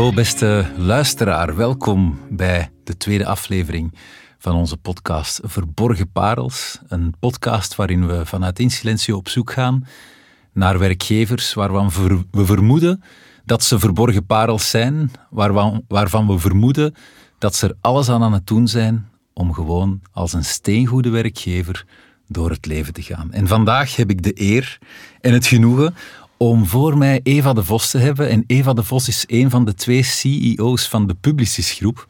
Beste luisteraar, welkom bij de tweede aflevering van onze podcast Verborgen Parels. Een podcast waarin we vanuit In Silencio op zoek gaan naar werkgevers waarvan we vermoeden dat ze verborgen parels zijn, waarvan, waarvan we vermoeden dat ze er alles aan aan het doen zijn om gewoon als een steengoede werkgever door het leven te gaan. En vandaag heb ik de eer en het genoegen om voor mij Eva de Vos te hebben. En Eva de Vos is een van de twee CEO's van de Publicis Groep.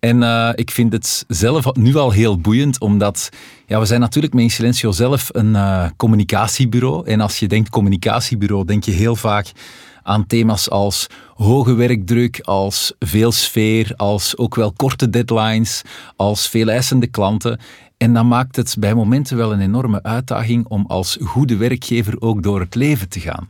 En uh, ik vind het zelf nu al heel boeiend, omdat ja, we zijn natuurlijk met Silencio zelf een uh, communicatiebureau. En als je denkt communicatiebureau, denk je heel vaak aan thema's als hoge werkdruk, als veel sfeer, als ook wel korte deadlines, als veel eisende klanten. En dan maakt het bij momenten wel een enorme uitdaging om als goede werkgever ook door het leven te gaan.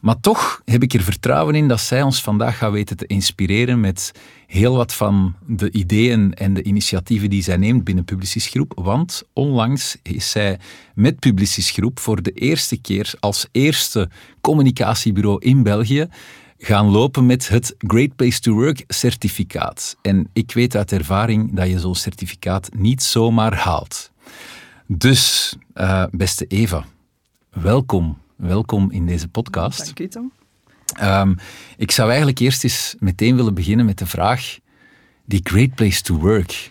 Maar toch heb ik er vertrouwen in dat zij ons vandaag gaat weten te inspireren met heel wat van de ideeën en de initiatieven die zij neemt binnen Publicis Groep. Want onlangs is zij met Publicis Groep voor de eerste keer als eerste communicatiebureau in België gaan lopen met het Great Place to Work certificaat. En ik weet uit ervaring dat je zo'n certificaat niet zomaar haalt. Dus, uh, beste Eva, welkom welkom in deze podcast. Dank u, Tom. Um, ik zou eigenlijk eerst eens meteen willen beginnen met de vraag, die Great Place to Work.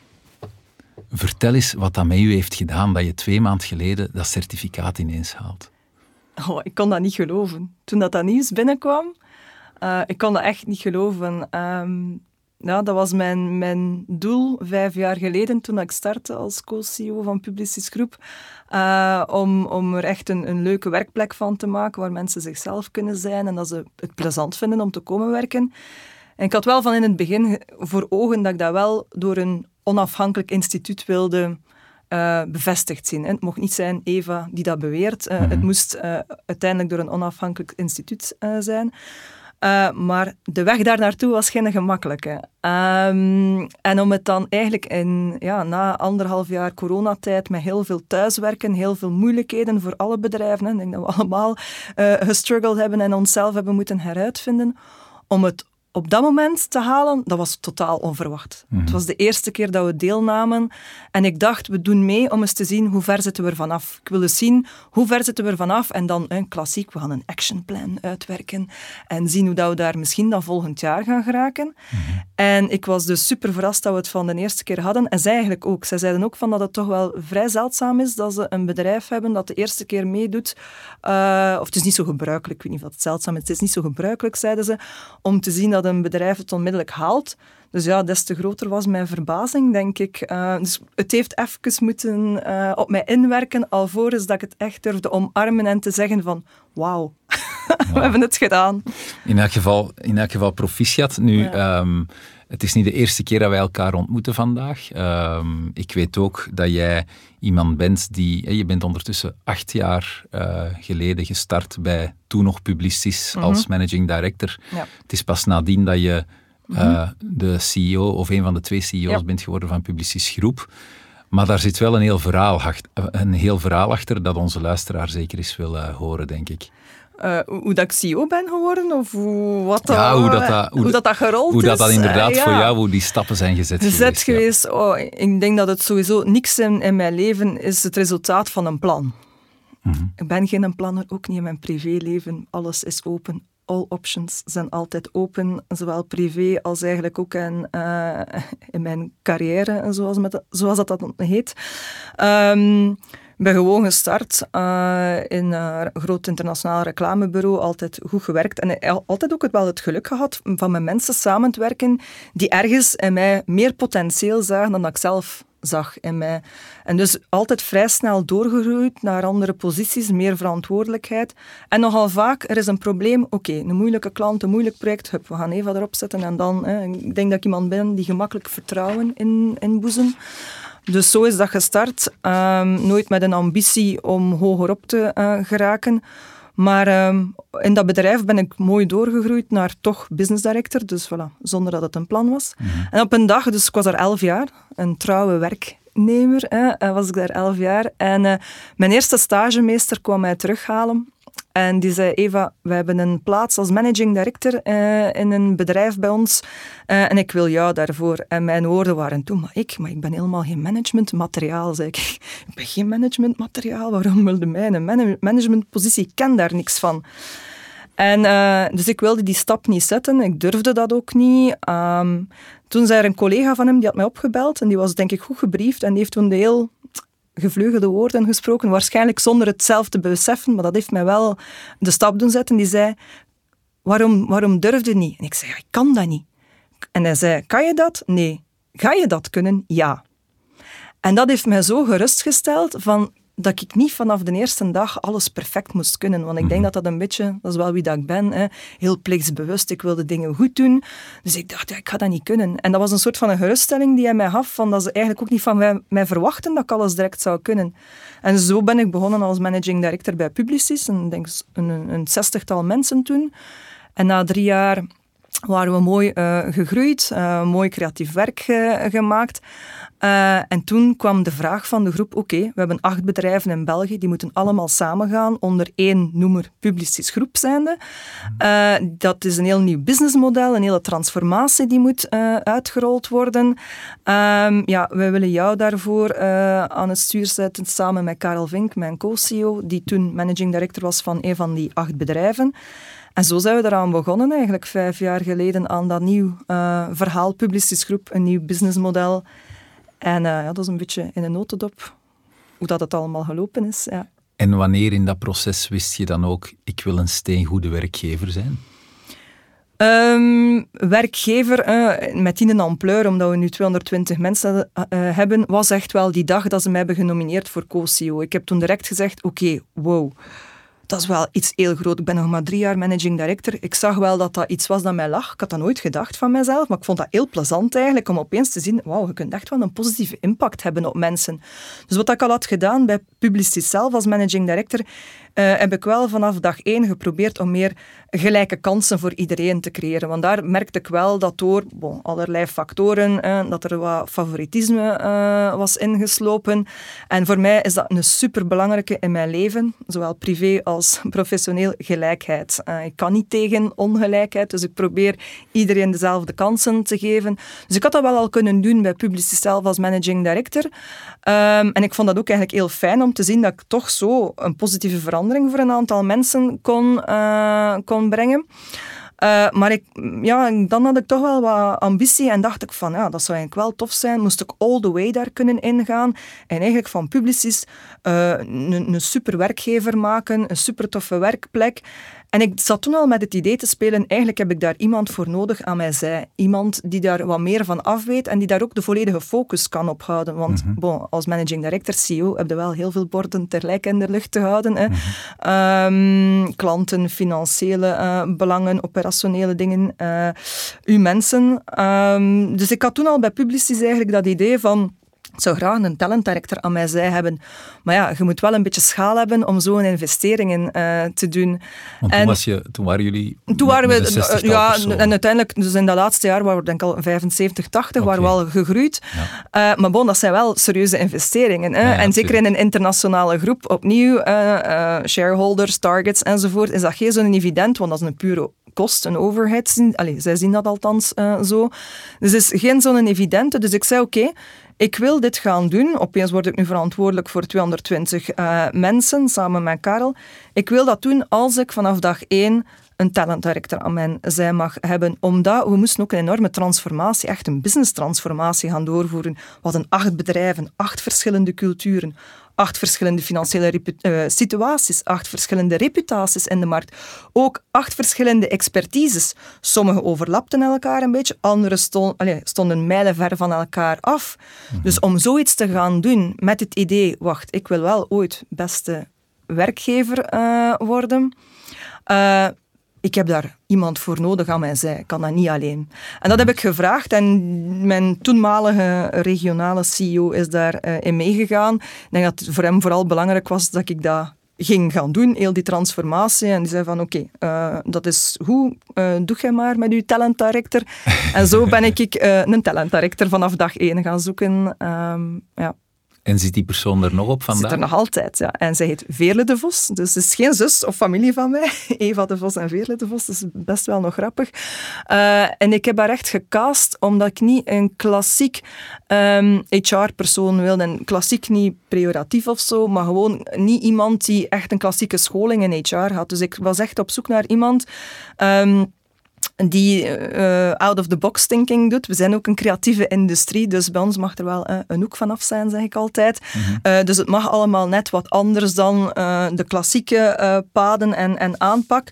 Vertel eens wat dat met u heeft gedaan, dat je twee maanden geleden dat certificaat ineens haalt. Oh, ik kon dat niet geloven. Toen dat, dat nieuws binnenkwam, uh, ik kon dat echt niet geloven. Um, ja, dat was mijn, mijn doel vijf jaar geleden toen ik startte als co-CEO van Publicis Groep. Uh, om, om er echt een, een leuke werkplek van te maken waar mensen zichzelf kunnen zijn en dat ze het plezant vinden om te komen werken. En ik had wel van in het begin voor ogen dat ik dat wel door een onafhankelijk instituut wilde uh, bevestigd zien. Het mocht niet zijn Eva die dat beweert. Uh, Het mhm. moest uiteindelijk door een onafhankelijk instituut zijn. Uh, maar de weg daar naartoe was geen gemakkelijke. Um, en om het dan eigenlijk in, ja, na anderhalf jaar coronatijd met heel veel thuiswerken, heel veel moeilijkheden voor alle bedrijven, ik denk dat we allemaal uh, gestruggeld hebben en onszelf hebben moeten heruitvinden, om het op dat moment te halen, dat was totaal onverwacht. Het mhm. was de eerste keer dat we deelnamen en ik dacht, we doen mee om eens te zien hoe ver zitten we vanaf. Ik wilde zien hoe ver zitten we er vanaf en dan, een klassiek, we gaan een actionplan uitwerken en zien hoe dat we daar misschien dan volgend jaar gaan geraken. Mhm. En ik was dus super verrast dat we het van de eerste keer hadden en zij eigenlijk ook. Zij zeiden ook van dat het toch wel vrij zeldzaam is dat ze een bedrijf hebben dat de eerste keer meedoet. Uh, of het is niet zo gebruikelijk, ik weet niet of het zeldzaam is, het is niet zo gebruikelijk, zeiden ze, om te zien dat een bedrijf het onmiddellijk haalt. Dus ja, des te groter was mijn verbazing, denk ik. Uh, dus het heeft even moeten uh, op mij inwerken, alvorens dat ik het echt durfde omarmen en te zeggen van wauw, we hebben het gedaan. In elk geval, in elk geval proficiat. Nu, ja. um, het is niet de eerste keer dat wij elkaar ontmoeten vandaag. Um, ik weet ook dat jij iemand bent die... Je bent ondertussen acht jaar uh, geleden gestart bij toen nog Publicis mm -hmm. als managing director. Ja. Het is pas nadien dat je uh, mm -hmm. de CEO of een van de twee CEO's bent geworden van Publicis Groep. Maar daar zit wel een heel verhaal, een heel verhaal achter dat onze luisteraar zeker eens wil uh, horen, denk ik. Uh, hoe dat ik CEO ben geworden? Of hoe, wat ja, hoe dat, dat, hoe, hoe dat, dat gerold hoe is? Hoe dat, dat inderdaad ja. voor jou, hoe die stappen zijn gezet Gezet geweest. geweest oh, ik denk dat het sowieso niks in, in mijn leven is het resultaat van een plan. Mm -hmm. Ik ben geen planner, ook niet in mijn privéleven. Alles is open. All options zijn altijd open, zowel privé als eigenlijk ook in, uh, in mijn carrière, zoals, met, zoals dat, dat heet. Um, ben gewoon gestart uh, in een groot internationaal reclamebureau, altijd goed gewerkt en altijd ook wel het geluk gehad van met mensen samen te werken die ergens in mij meer potentieel zagen dan ik zelf zag in mij. En dus altijd vrij snel doorgegroeid naar andere posities, meer verantwoordelijkheid. En nogal vaak, er is een probleem, oké, een moeilijke klant, een moeilijk project, hup, we gaan Eva erop zetten en dan, hè, ik denk dat ik iemand ben die gemakkelijk vertrouwen in, in boezem. Dus zo is dat gestart. Um, nooit met een ambitie om hogerop te uh, geraken. Maar um, in dat bedrijf ben ik mooi doorgegroeid naar toch business director. Dus voilà, zonder dat het een plan was. Mm -hmm. En op een dag, dus ik was daar elf jaar, een trouwe werknemer, hè, was ik daar elf jaar. En uh, mijn eerste stagemeester kwam mij terughalen En die zei, Eva, we hebben een plaats als managing director uh, in een bedrijf bij ons uh, en ik wil jou daarvoor. En mijn woorden waren toen, maar ik, maar ik ben helemaal geen managementmateriaal, zei ik. Ik ben geen managementmateriaal, waarom wilde mij een man managementpositie? Ik ken daar niks van. En, uh, dus ik wilde die stap niet zetten, ik durfde dat ook niet. Um, toen zei er een collega van hem, die had mij opgebeld en die was denk ik goed gebriefd en die heeft toen de heel gevleugelde woorden gesproken, waarschijnlijk zonder het zelf te beseffen, maar dat heeft mij wel de stap doen zetten. Die zei, waarom, waarom durfde niet? En ik zei, ik kan dat niet. En hij zei, kan je dat? Nee. Ga je dat kunnen? Ja. En dat heeft mij zo gerustgesteld van, dat ik niet vanaf de eerste dag alles perfect moest kunnen. Want ik denk mhm. dat dat een beetje, dat is wel wie dat ik ben, hè, heel plichtsbewust. Ik wilde dingen goed doen. Dus ik dacht, ja, ik ga dat niet kunnen. En dat was een soort van een geruststelling die hij mij gaf, van dat ze eigenlijk ook niet van mij, mij verwachten dat ik alles direct zou kunnen. En zo ben ik begonnen als managing director bij Publicis, en denk een, een zestigtal mensen toen. En na drie jaar waren we mooi uh, gegroeid, uh, mooi creatief werk gemaakt. Uh, en toen kwam de vraag van de groep, oké, we hebben acht bedrijven in België, die moeten allemaal samengaan onder één noemer Publicis Groep zijnde. Uh, dat is een heel nieuw businessmodel, een hele transformatie die moet uh, uitgerold worden. Um, ja, wij willen jou daarvoor aan het stuur zetten, samen met Karel Vink, mijn co-CEO, die toen managing director was van een van die acht bedrijven. En zo zijn we eraan begonnen, eigenlijk vijf jaar geleden, aan dat nieuw verhaal Publicis Groep, een nieuw businessmodel. En uh, ja, dat is een beetje in een notendop hoe dat het allemaal gelopen is. Ja. En wanneer in dat proces wist je dan ook, ik wil een steengoede werkgever zijn? Um, werkgever uh, met in een ampleur, omdat we nu 220 mensen uh, hebben, was echt wel die dag dat ze mij hebben genomineerd voor co-CEO. Ik heb toen direct gezegd, oké, wow dat is wel iets heel groot. Ik ben nog maar drie jaar managing director. Ik zag wel dat dat iets was dat mij lag. Ik had dat nooit gedacht van mezelf, maar ik vond dat heel plezant eigenlijk om opeens te zien, wauw, je kunt echt wel een positieve impact hebben op mensen. Dus wat ik al had gedaan bij Publicis zelf als managing director, uh, heb ik wel vanaf dag één geprobeerd om meer gelijke kansen voor iedereen te creëren. Want daar merkte ik wel dat door allerlei factoren, uh, dat er wat favoritisme uh, was ingeslopen. En voor mij is dat een superbelangrijke in mijn leven, zowel privé als professioneel, gelijkheid. ik kan niet tegen ongelijkheid, dus ik probeer iedereen dezelfde kansen te geven. Dus ik had dat wel al kunnen doen bij Publicis zelf als managing director. Um, en ik vond dat ook eigenlijk heel fijn om te zien dat ik toch zo een positieve verandering voor een aantal mensen kon, uh, kon brengen. Uh, maar ik, ja, dan had ik toch wel wat ambitie en dacht ik van, ja, dat zou eigenlijk wel tof zijn. Moest ik all the way daar kunnen ingaan. En eigenlijk van Publicis uh, een, een super werkgever maken, een super toffe werkplek. En ik zat toen al met het idee te spelen, eigenlijk heb ik daar iemand voor nodig aan mij zij. Iemand die daar wat meer van af weet en die daar ook de volledige focus kan op houden. Want mhm. bon, als managing director, CEO, heb je wel heel veel borden tegelijk in de lucht te houden. Hè. Mm klanten, financiële uh, belangen, operationele dingen, uh, uw mensen. Um, dus ik had toen al bij Publicis eigenlijk dat idee van ik zou graag een talent director aan mij zij hebben. Maar ja, je moet wel een beetje schaal hebben om zo'n investeringen uh, te doen. Want toen, was je, toen waren jullie Toen waren we, ja, en uiteindelijk, dus in dat laatste jaar waren we denk ik al 75, 80, okay. waren we al gegroeid. Ja. Uh, maar bon, dat zijn wel serieuze investeringen. Hè? Ja, en zeker in een internationale groep, opnieuw, uh, shareholders, targets enzovoort, is dat geen zo'n evident, want dat is een pure kost, een overhead. Allee, zij zien dat althans zo. Dus het is geen zo'n evidente. Dus ik zei, oké, ik wil dit gaan doen. Opeens word ik nu verantwoordelijk voor 220 uh, eh, mensen samen met Karel. Ik wil dat doen als ik vanaf dag één een talent director aan mijn zij mag hebben. Omdat we moesten ook een enorme transformatie, echt een business transformatie gaan doorvoeren. We hadden acht bedrijven, acht verschillende culturen, acht verschillende financiële uh, situaties, acht verschillende reputaties in de markt, ook acht verschillende expertises. Sommige overlapten elkaar een beetje, andere stond, allez, stonden mijlenver van elkaar af. Mhm. Dus om zoiets te gaan doen met het idee, wacht, ik wil wel ooit beste werkgever uh, worden. Uh, ik heb daar iemand voor nodig aan mijn zij. Ik kan dat niet alleen. En dat heb ik gevraagd en mijn toenmalige regionale CEO is daarin uh, meegegaan. Ik denk dat het voor hem vooral belangrijk was dat ik dat ging gaan doen, heel die transformatie. En die zei van, oké, uh, dat is goed, uh, doe jij maar met je talent director. en zo ben ik een talent director vanaf dag één gaan zoeken. Um, ja. En zit die persoon er nog op vandaag? Zit er nog altijd, ja. En zij heet Veerle de Vos. Dus het is geen zus of familie van mij. Eva de Vos en Veerle de Vos. Dat is best wel nog grappig. Uh, en ik heb haar echt gecast omdat ik niet een klassiek um, ehm, HR-persoon wilde. En klassiek niet pejoratief of zo, maar gewoon niet iemand die echt een klassieke scholing in HR had. Dus ik was echt op zoek naar iemand... Um, die uh, out-of-the-box thinking doet. We zijn ook een creatieve industrie, dus bij ons mag er wel uh, een hoek vanaf zijn, zeg ik altijd. Mhm. uh, dus het mag allemaal net wat anders dan de klassieke paden en, en aanpak.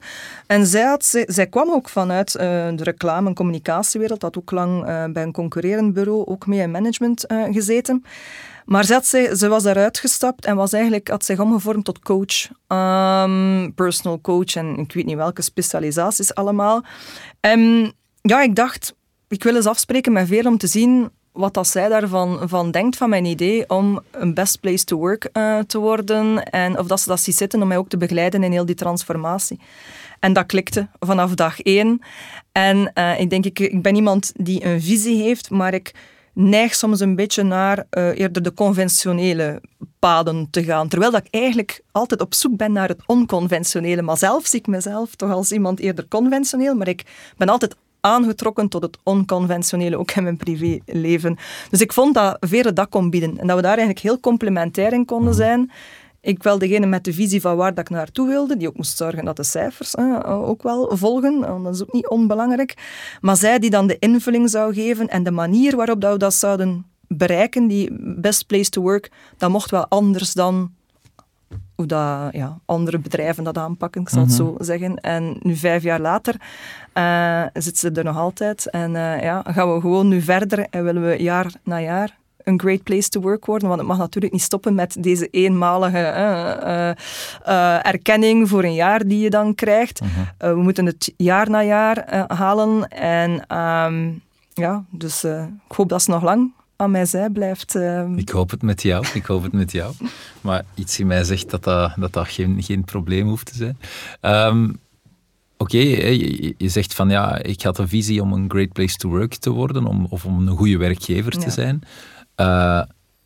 En zij, had, zij, zij kwam ook vanuit de reclame- en communicatiewereld, had ook lang bij een concurrerend bureau ook mee in management gezeten. Maar ze, ze, ze, was daaruit gestapt en was eigenlijk, had zich omgevormd tot coach. Um, personal coach en ik weet niet welke specialisaties allemaal. En ja, ik dacht, ik wil eens afspreken met Veer om te zien wat dat zij daarvan van denkt, van mijn idee om een best place to work uh, te worden. En of dat ze dat ziet zitten om mij ook te begeleiden in heel die transformatie. En dat klikte vanaf dag één. En uh, ik denk, ik, ik ben iemand die een visie heeft, maar ik neig soms een beetje naar uh, eerder de conventionele paden te gaan. Terwijl dat ik eigenlijk altijd op zoek ben naar het onconventionele. Maar zelf zie ik mezelf toch als iemand eerder conventioneel, maar ik ben altijd aangetrokken tot het onconventionele, ook in mijn privéleven. Dus ik vond dat Vere dat kon bieden. En dat we daar eigenlijk heel complementair in konden zijn. Ik wel degene met de visie van waar dat ik naartoe wilde, die ook moest zorgen dat de cijfers ook wel volgen, dat is ook niet onbelangrijk. Maar zij die dan de invulling zou geven en de manier waarop dat we dat zouden bereiken, die best place to work, dat mocht wel anders dan hoe dat, ja, andere bedrijven dat aanpakken, ik zal het mhm. zo zeggen. En nu, vijf jaar later, uh, zit ze er nog altijd. En uh, ja, gaan we gewoon nu verder en willen we jaar na jaar een great place to work worden. Want het mag natuurlijk niet stoppen met deze eenmalige uh, uh, erkenning voor een jaar die je dan krijgt. Mhm. we moeten het jaar na jaar halen. En um, ja, dus ik hoop dat ze nog lang aan mij zij blijft. Ehm. Ik hoop het met jou, ik hoop het met jou. Maar iets in mij zegt dat dat, dat, dat geen, geen probleem hoeft te zijn. Um, Oké, je, je, zegt van ja, ik had een visie om een great place to work te worden, om, of om een goede werkgever te zijn. Uh,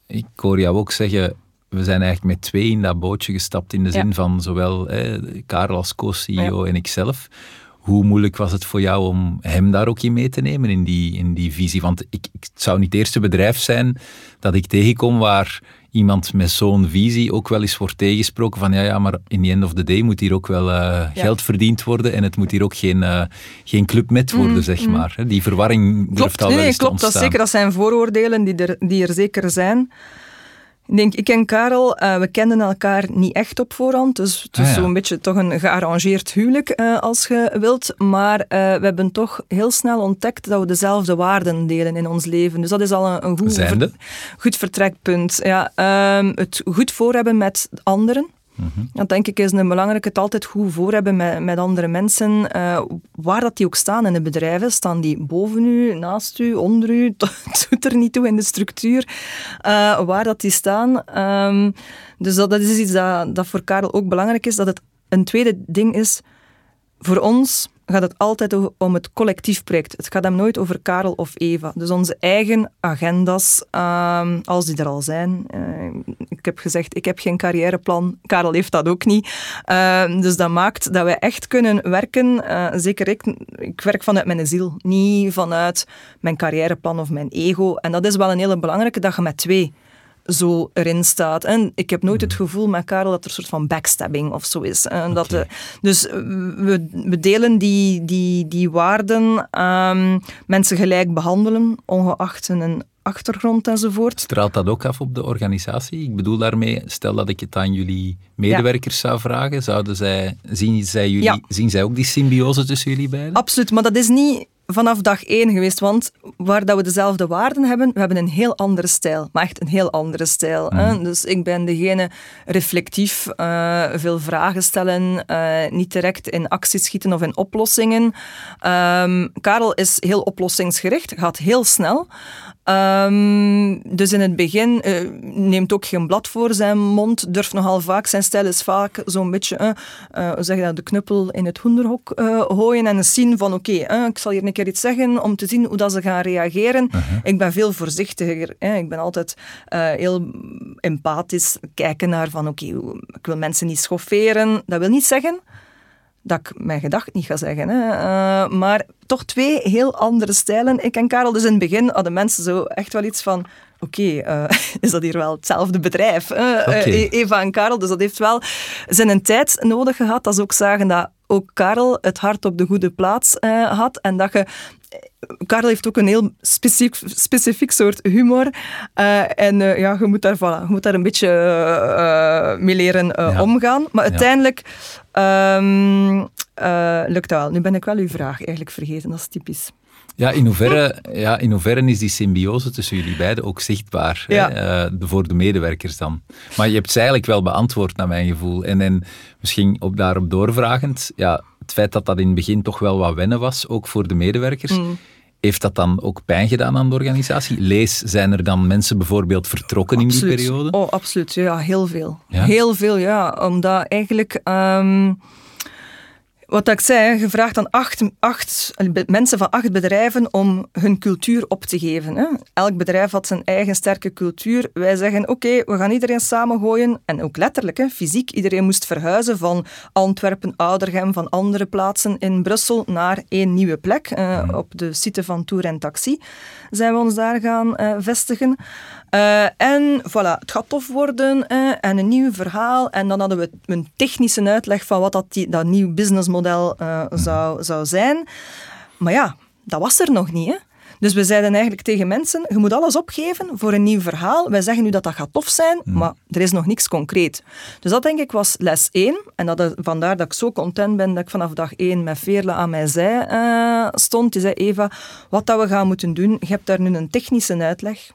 ik hoor jou ook zeggen, we zijn eigenlijk met twee in dat bootje gestapt in de zin van zowel eh, Karel als co-CEO en ikzelf. Hoe moeilijk was het voor jou om hem daar ook in mee te nemen in die, in die visie? Want ik, ik, het zou niet het eerste bedrijf zijn dat ik tegenkom waar iemand met zo'n visie ook wel eens wordt tegensproken van ja, ja, maar in the end of the day moet hier ook wel uh, geld verdiend worden en het moet hier ook geen, uh, geen club met worden, mm, zeg mm. maar. Die verwarring klopt, durft al nee, wel eens klopt, dat zeker. Dat zijn vooroordelen die er, die er zeker zijn. Ik denk, ik en Karel, uh, we kenden elkaar niet echt op voorhand. Dus het is ah, zo'n beetje toch een gearrangeerd huwelijk, uh, als je wilt. Maar uh, we hebben toch heel snel ontdekt dat we dezelfde waarden delen in ons leven. Dus dat is al een, een goed, ver, goed vertrekpunt. Ja, um, het goed voor hebben met anderen. Dat denk ik is een belangrijke. Het altijd goed voor hebben met, met andere mensen. Uh, waar dat die ook staan in de bedrijven. Staan die boven u, naast u, onder u? Het doet er niet toe in de structuur. Uh, waar dat die staan. Um, dus dat, dat, is iets dat, dat voor Karel ook belangrijk is. Dat het een tweede ding is. Voor ons gaat het altijd om het collectief project. Het gaat hem nooit over Karel of Eva. Dus onze eigen agenda's, uh, als die er al zijn. Uh, ik heb gezegd, ik heb geen carrièreplan. Karel heeft dat ook niet. Uh, dus dat maakt dat wij echt kunnen werken. Eh, zeker ik, ik werk vanuit mijn ziel, niet vanuit mijn carrièreplan of mijn ego. En dat is wel een hele belangrijke, dat je met twee zo erin staat. En ik heb nooit het hmm. gevoel met Karel dat er een soort van backstabbing of zo is. En dat de, dus we, we delen die, die, die waarden, um, mensen gelijk behandelen, ongeacht hun achtergrond enzovoort. Straalt dat ook af op de organisatie? Ik bedoel daarmee, stel dat ik het aan jullie medewerkers zou vragen, zouden zij, zien, zij jullie, zien zij ook die symbiose tussen jullie beiden? Absoluut, maar dat is niet vanaf dag één geweest. Want waar dat we dezelfde waarden hebben, we hebben een heel andere stijl. Maar echt een heel andere stijl. Hè? Mhm. Dus ik ben degene reflectief, uh, veel vragen stellen, uh, niet direct in actie schieten of in oplossingen. Um, Karel is heel oplossingsgericht, gaat heel snel. Ehm, dus in het begin uh, neemt ook geen blad voor zijn mond, durft nogal vaak, zijn stijl is vaak zo'n beetje, uh, zeg dat, de knuppel in het hoenderhok gooien en zien van oké, ik zal hier een keer iets zeggen om te zien hoe dat ze gaan reageren. Uh-huh. Ik ben veel voorzichtiger. Ik ben altijd heel empathisch kijken naar van oké, ik wil mensen niet schofferen. Dat wil niet zeggen dat ik mijn gedacht niet ga zeggen. Hè. Uh, maar toch twee heel andere stijlen. Ik en Karel, dus in het begin hadden mensen zo echt wel iets van... Oké, okay, uh, is dat hier wel hetzelfde bedrijf? Okay. Uh, Eva en Karel, dus dat heeft wel zijn tijd nodig gehad. Dat ze ook zagen dat ook Karel het hart op de goede plaats had. En dat je Karel heeft ook een heel specifiek, specifiek soort humor. Uh, en uh, ja, je moet daar, voilà, je moet daar een beetje uh, mee leren omgaan. Maar uiteindelijk um, lukt dat wel. Nu ben ik wel uw vraag eigenlijk vergeten, dat is typisch. Ja, in hoeverre, ja, in hoeverre is die symbiose tussen jullie beiden ook zichtbaar ja. hè, voor de medewerkers dan? Maar je hebt ze eigenlijk wel beantwoord, naar mijn gevoel. En, en misschien op daarop doorvragend, ja, het feit dat dat in het begin toch wel wat wennen was, ook voor de medewerkers. Mm. Heeft dat dan ook pijn gedaan aan de organisatie? Lees, zijn er dan mensen bijvoorbeeld vertrokken in die periode? Oh, absoluut. Ja, heel veel. Heel veel, ja. Omdat eigenlijk... Um, wat ik zei, gevraagd aan acht, acht, mensen van acht bedrijven om hun cultuur op te geven. Hè. Elk bedrijf had zijn eigen sterke cultuur. Wij zeggen, oké, we gaan iedereen samengooien. En ook letterlijk, hè, fysiek. Iedereen moest verhuizen van Antwerpen, Oudergem, van andere plaatsen in Brussel naar één nieuwe plek. Uh, op de site van Tour en Taxi zijn we ons daar gaan uh, vestigen. Uh, en voilà, het gaat tof worden en een nieuw verhaal. En dan hadden we een technische uitleg van wat dat, die, dat nieuw businessmodel uh, zou, zou zijn. Maar ja, dat was er nog niet. Hè? Dus we zeiden eigenlijk tegen mensen, je moet alles opgeven voor een nieuw verhaal. Wij zeggen nu dat dat gaat tof zijn, mm. maar er is nog niks concreet. Dus dat denk ik was les 1. En dat, vandaar dat ik zo content ben dat ik vanaf dag 1 met Veerle aan mij zij uh, stond. Die zei, Eva, wat dat we gaan moeten doen, je hebt daar nu een technische uitleg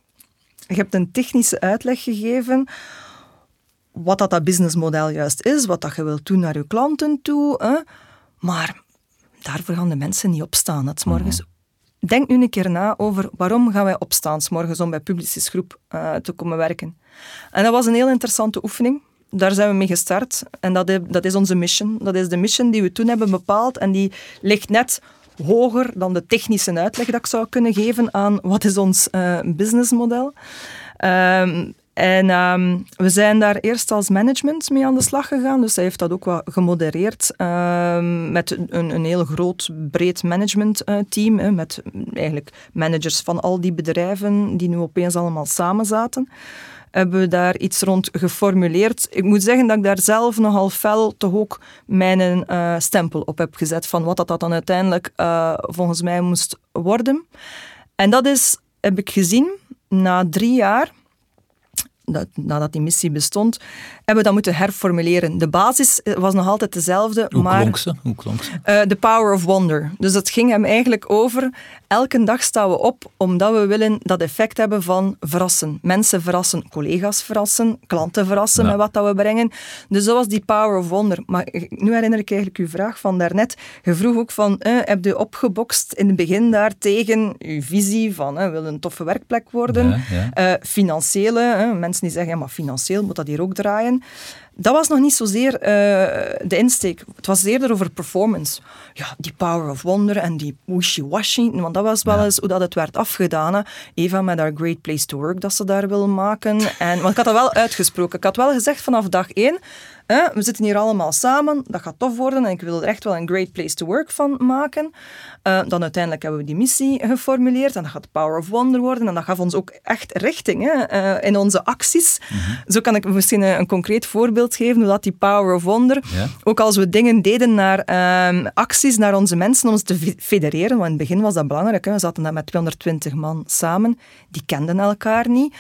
je hebt een technische uitleg gegeven wat dat, dat businessmodel juist is, wat dat je wilt doen naar je klanten toe. Hè? Maar daarvoor gaan de mensen niet opstaan. Het morgens. Mhm. Denk nu een keer na over waarom gaan wij opstaan s morgens om bij Publicis Groep uh, te komen werken. En dat was een heel interessante oefening. Daar zijn we mee gestart. En dat dat is onze mission. Dat is de mission die we toen hebben bepaald. En die ligt net hoger dan de technische uitleg dat ik zou kunnen geven aan wat is ons uh, businessmodel. Um, en um, we zijn daar eerst als management mee aan de slag gegaan. Dus hij heeft dat ook wat gemodereerd um, met een, een heel groot, breed managementteam. Uh, met eigenlijk managers van al die bedrijven die nu opeens allemaal samen zaten hebben we daar iets rond geformuleerd. Ik moet zeggen dat ik daar zelf nogal fel toch ook mijn uh, stempel op heb gezet van wat dat, dat dan uiteindelijk uh, volgens mij moest worden. En dat is, heb ik gezien, na drie jaar dat, nadat die missie bestond, hebben we dat moeten herformuleren. De basis was nog altijd dezelfde, Hoe maar... Klonk ze? Hoe klonk ze? Uh, the power of wonder. Dus het ging hem eigenlijk over, elke dag staan we op omdat we willen dat effect hebben van verrassen. Mensen verrassen, collega's verrassen, klanten verrassen met wat dat we brengen. Dus dat was die power of wonder. Maar nu herinner ik eigenlijk uw vraag van daarnet. Je vroeg ook van, eh, heb je opgebokst in het begin daar tegen uw visie van, eh, wil een toffe werkplek worden, ja, uh, financiële, eh, mensen die zeggen, ja, maar financieel moet dat hier ook draaien. Dat was nog niet zozeer uh, de insteek. Het was eerder over performance. Ja, die power of wonder en die wishy-washy. Want dat was wel eens hoe dat het werd afgedaan. Eva met haar Great Place to Work dat ze daar wil maken. En, want ik had dat wel uitgesproken. Ik had wel gezegd vanaf dag één we zitten hier allemaal samen, dat gaat tof worden en ik wil er echt wel een great place to work van maken. Uh, dan uiteindelijk hebben we die missie geformuleerd en dat gaat Power of Wonder worden en dat gaf ons ook echt richting hè, uh, in onze acties. Mhm. Zo kan ik misschien een, een, concreet voorbeeld geven hoe dat die Power of Wonder, ook als we dingen deden naar uh, acties, naar onze mensen om ze te federeren, want in het begin was dat belangrijk, hè. we zaten daar met 220 man samen, die kenden elkaar niet.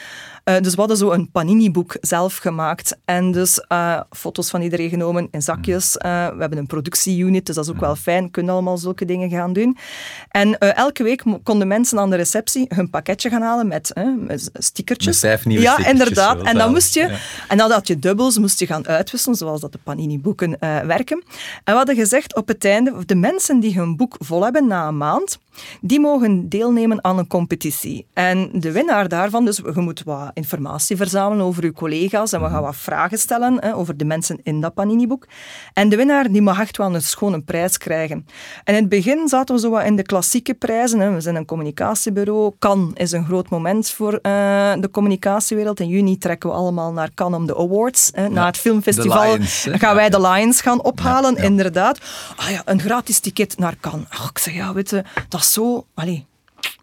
Uh, dus we hadden zo een Panini-boek zelf gemaakt. En dus uh, foto's van iedereen genomen in zakjes. Uh, we hebben een productieunit, dus dat is ook wel fijn. Kunnen allemaal zulke dingen gaan doen. En elke week konden mensen aan de receptie hun pakketje gaan halen met, met stickertjes. Met vijf nieuwe Ja, inderdaad. En dan moest je... En dan had je dubbels, moest je gaan uitwisselen, zoals dat de Panini-boeken werken. En we hadden gezegd op het einde, de mensen die hun boek vol hebben na een maand, die mogen deelnemen aan een competitie. En de winnaar daarvan, dus je moet wat informatie verzamelen over je collega's en we gaan wat vragen stellen hè, over de mensen in dat Panini-boek. En de winnaar die mag echt wel een schone prijs krijgen. En in het begin zaten we zo wat in de klassieke prijzen. Hè. We zijn een communicatiebureau. Cannes is een groot moment voor uh, de communicatiewereld. In juni trekken we allemaal naar Cannes om de awards. Hè. Na het filmfestival Lions, gaan wij de Lions gaan ophalen, Ja, ja. inderdaad. Ah ja, een gratis ticket naar Cannes. Ach, ik zeg, ja, weet je, dat is zo... Allee,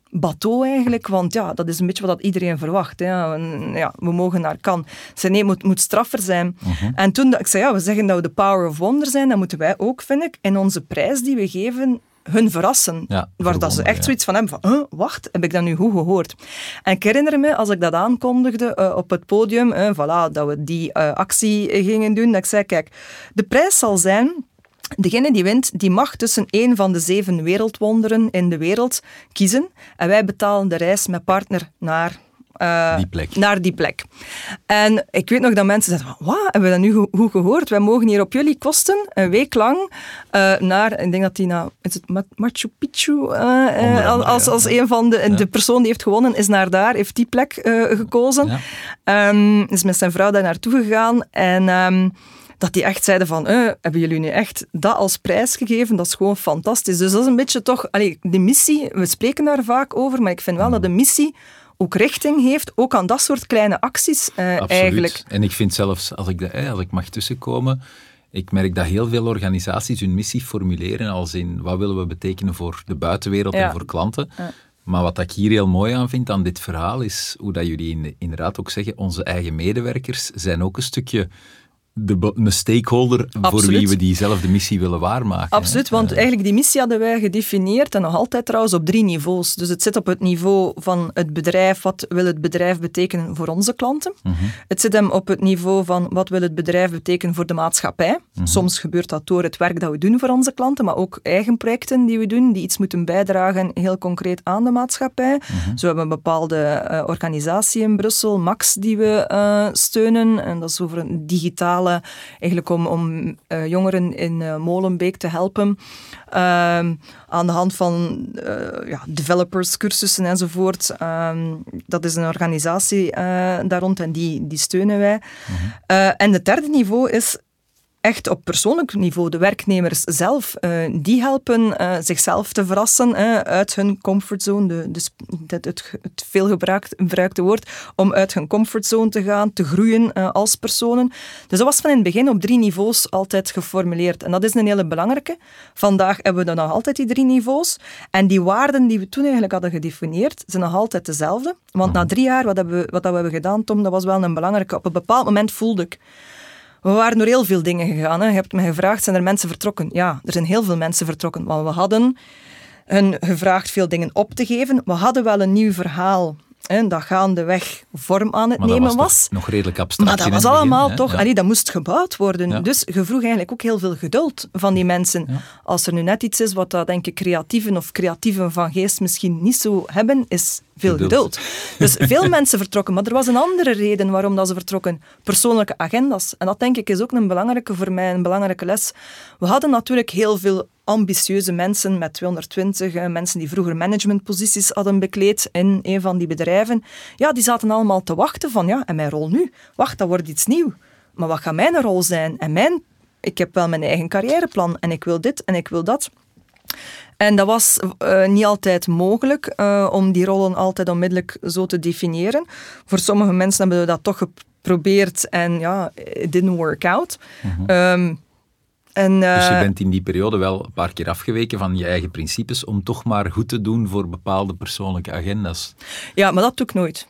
bateau eigenlijk, want ja, dat is een beetje wat dat iedereen verwacht. Hè. Ja, en, ja, we mogen naar Cannes. Ze nee, het moet, moet straffer zijn. Mhm. En toen, ik zei, ja, we zeggen dat we de power of wonder zijn, dan moeten wij ook, vind ik, in onze prijs die we geven, hun verrassen. Ja, waar dat ze echt ja. zoiets van hebben van, huh, wacht, heb ik dat nu goed gehoord? En ik herinner me, als ik dat aankondigde eh, op het podium, eh, voilà, dat we die eh, actie gingen doen, dat ik zei, kijk, de prijs zal zijn... Degene die wint, die mag tussen één van de zeven wereldwonderen in de wereld kiezen. En wij betalen de reis met partner naar... eh, Die plek. Naar die plek. En ik weet nog dat mensen zeiden, van, wat, hebben we dat nu go- goed gehoord? Wij mogen hier op jullie kosten een week lang eh, naar, ik denk dat die naar, is het Ma- Machu Picchu, eh, als, als een van de, Ja. de persoon die heeft gewonnen, is naar daar, heeft die plek gekozen. Ja. Ehm, is met zijn vrouw daar naartoe gegaan en ehm, dat die echt zeiden van, eh, hebben jullie nu echt dat als prijs gegeven? Dat is gewoon fantastisch. Dus dat is een beetje toch, allee, die missie, we spreken daar vaak over, maar ik vind wel dat de missie ook richting heeft, ook aan dat soort kleine acties eh, Absoluut. eigenlijk. En ik vind zelfs, als ik, de, eh, als ik mag tussenkomen, ik merk dat heel veel organisaties hun missie formuleren als in wat willen we betekenen voor de buitenwereld Ja. en voor klanten. Ja. Maar wat ik hier heel mooi aan vind aan dit verhaal is hoe dat jullie in- inderdaad ook zeggen, onze eigen medewerkers zijn ook een stukje de, een stakeholder voor wie we diezelfde missie willen waarmaken. hè. Absoluut, want eigenlijk die missie hadden wij gedefinieerd en nog altijd trouwens op drie niveaus. Dus het zit op het niveau van het bedrijf, wat wil het bedrijf betekenen voor onze klanten. Het zit hem op het niveau van wat wil het bedrijf betekenen voor de maatschappij. Soms gebeurt dat door het werk dat we doen voor onze klanten, maar ook eigen projecten die we doen, die iets moeten bijdragen heel concreet aan de maatschappij. Zo hebben we een bepaalde eh, organisatie in Brussel, Max, die we eh, steunen. En dat is over een digitale, eigenlijk om, om eh, jongeren in eh, Molenbeek te helpen. Ehm, aan de hand van eh, ja, developers, cursussen enzovoort. Ehm, dat is een organisatie daar rond en die, die steunen wij. Eh, en het derde niveau is echt op persoonlijk niveau, de werknemers zelf, eh, die helpen eh, zichzelf te verrassen eh, uit hun comfortzone, de, de, sp- het, het, het veel gebruikt, gebruikte woord, om uit hun comfortzone te gaan, te groeien als personen. Dus dat was van in het begin op drie niveaus altijd geformuleerd. En dat is een hele belangrijke. Vandaag hebben we dan nog altijd die drie niveaus. En die waarden die we toen eigenlijk hadden gedefinieerd, zijn nog altijd dezelfde. Want na drie jaar, wat, hebben we, wat dat we hebben gedaan, Tom, dat was wel een belangrijke. Op een bepaald moment voelde ik, we waren door heel veel dingen gegaan. Hè. Je hebt me gevraagd, zijn er mensen vertrokken? Ja, er zijn heel veel mensen vertrokken. Want we hadden hun gevraagd veel dingen op te geven. We hadden wel een nieuw verhaal hè, dat gaandeweg vorm aan het Maar nemen was, nog redelijk abstract. Maar dat was begin, allemaal hè? toch, Ja. allee, dat moest gebouwd worden. Ja. Dus je vroeg eigenlijk ook heel veel geduld van die mensen. Ja. Als er nu net iets is wat dat, denk ik creatieven of creatieven van geest misschien niet zo hebben, is veel Geduld. geduld. Dus veel mensen vertrokken, maar er was een andere reden waarom dat ze vertrokken. Persoonlijke agendas. En dat denk ik is ook een belangrijke voor mij, een belangrijke les. We hadden natuurlijk heel veel ambitieuze mensen met 220, eh, mensen die vroeger managementposities hadden bekleed in een van die bedrijven. Ja, die zaten allemaal te wachten van, ja, en mijn rol nu? Wacht, dat wordt iets nieuws. Maar wat gaat mijn rol zijn? En mijn, ik heb wel mijn eigen carrièreplan en ik wil dit en ik wil dat. En dat was eh, niet altijd mogelijk eh, om die rollen altijd onmiddellijk zo te definiëren. Voor sommige mensen hebben we dat toch geprobeerd en ja, it didn't work out. Ehm, en, Dus je eh, bent in die periode wel een paar keer afgeweken van je eigen principes om toch maar goed te doen voor bepaalde persoonlijke agenda's. Ja, maar dat doe ik nooit.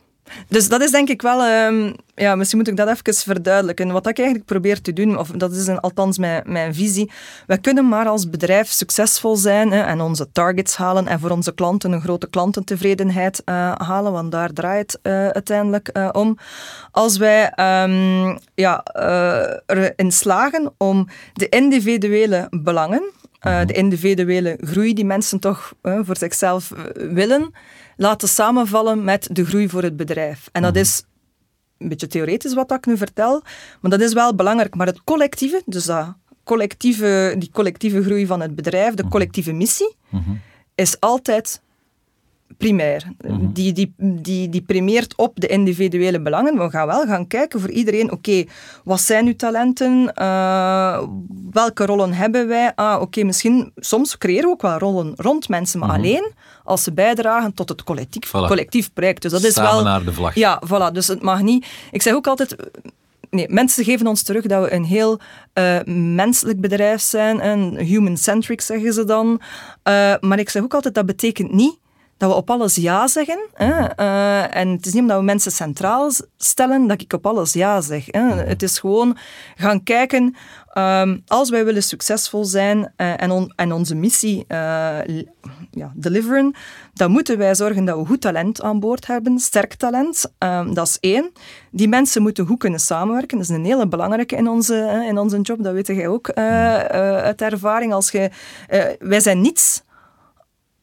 Dus dat is denk ik wel, ehm, ja, misschien moet ik dat even verduidelijken. Wat ik eigenlijk probeer te doen, of dat is een, althans mijn, mijn visie, wij kunnen maar als bedrijf succesvol zijn hè, en onze targets halen en voor onze klanten een grote klantentevredenheid eh, halen, want daar draait het eh, uiteindelijk eh, om. Als wij ehm, ja, erin slagen om de individuele belangen, eh, de individuele groei die mensen toch eh, voor zichzelf eh, willen, laten samenvallen met de groei voor het bedrijf. En dat is een beetje theoretisch wat ik nu vertel, maar dat is wel belangrijk. Maar het collectieve, dus dat collectieve, die collectieve groei van het bedrijf, de collectieve missie, is altijd primair. Mhm. die, die, die, die primeert op de individuele belangen. We gaan wel gaan kijken voor iedereen, oké, wat zijn uw talenten? Uh, welke rollen hebben wij? Ah, oké, misschien, soms creëren we ook wel rollen rond mensen, maar Mhm. alleen als ze bijdragen tot het collectief, Voilà. collectief project. Dus dat is Samen wel... naar de vlag. Ja, voilà. Dus het mag niet... Ik zeg ook altijd... Nee, mensen geven ons terug dat we een heel eh, menselijk bedrijf zijn. En human-centric zeggen ze dan. Eh, maar ik zeg ook altijd, dat betekent niet dat we op alles ja zeggen. Hè. Eh, en het is niet omdat we mensen centraal stellen dat ik op alles ja zeg. Hè. Het is gewoon gaan kijken, ehm, als wij willen succesvol zijn eh, en, on- en onze missie eh, ja, deliveren, dan moeten wij zorgen dat we goed talent aan boord hebben, sterk talent. Ehm, dat is één. Die mensen moeten goed kunnen samenwerken. Dat is een hele belangrijke in onze, in onze job, dat weet jij ook eh, uit ervaring. Als je, wij zijn niets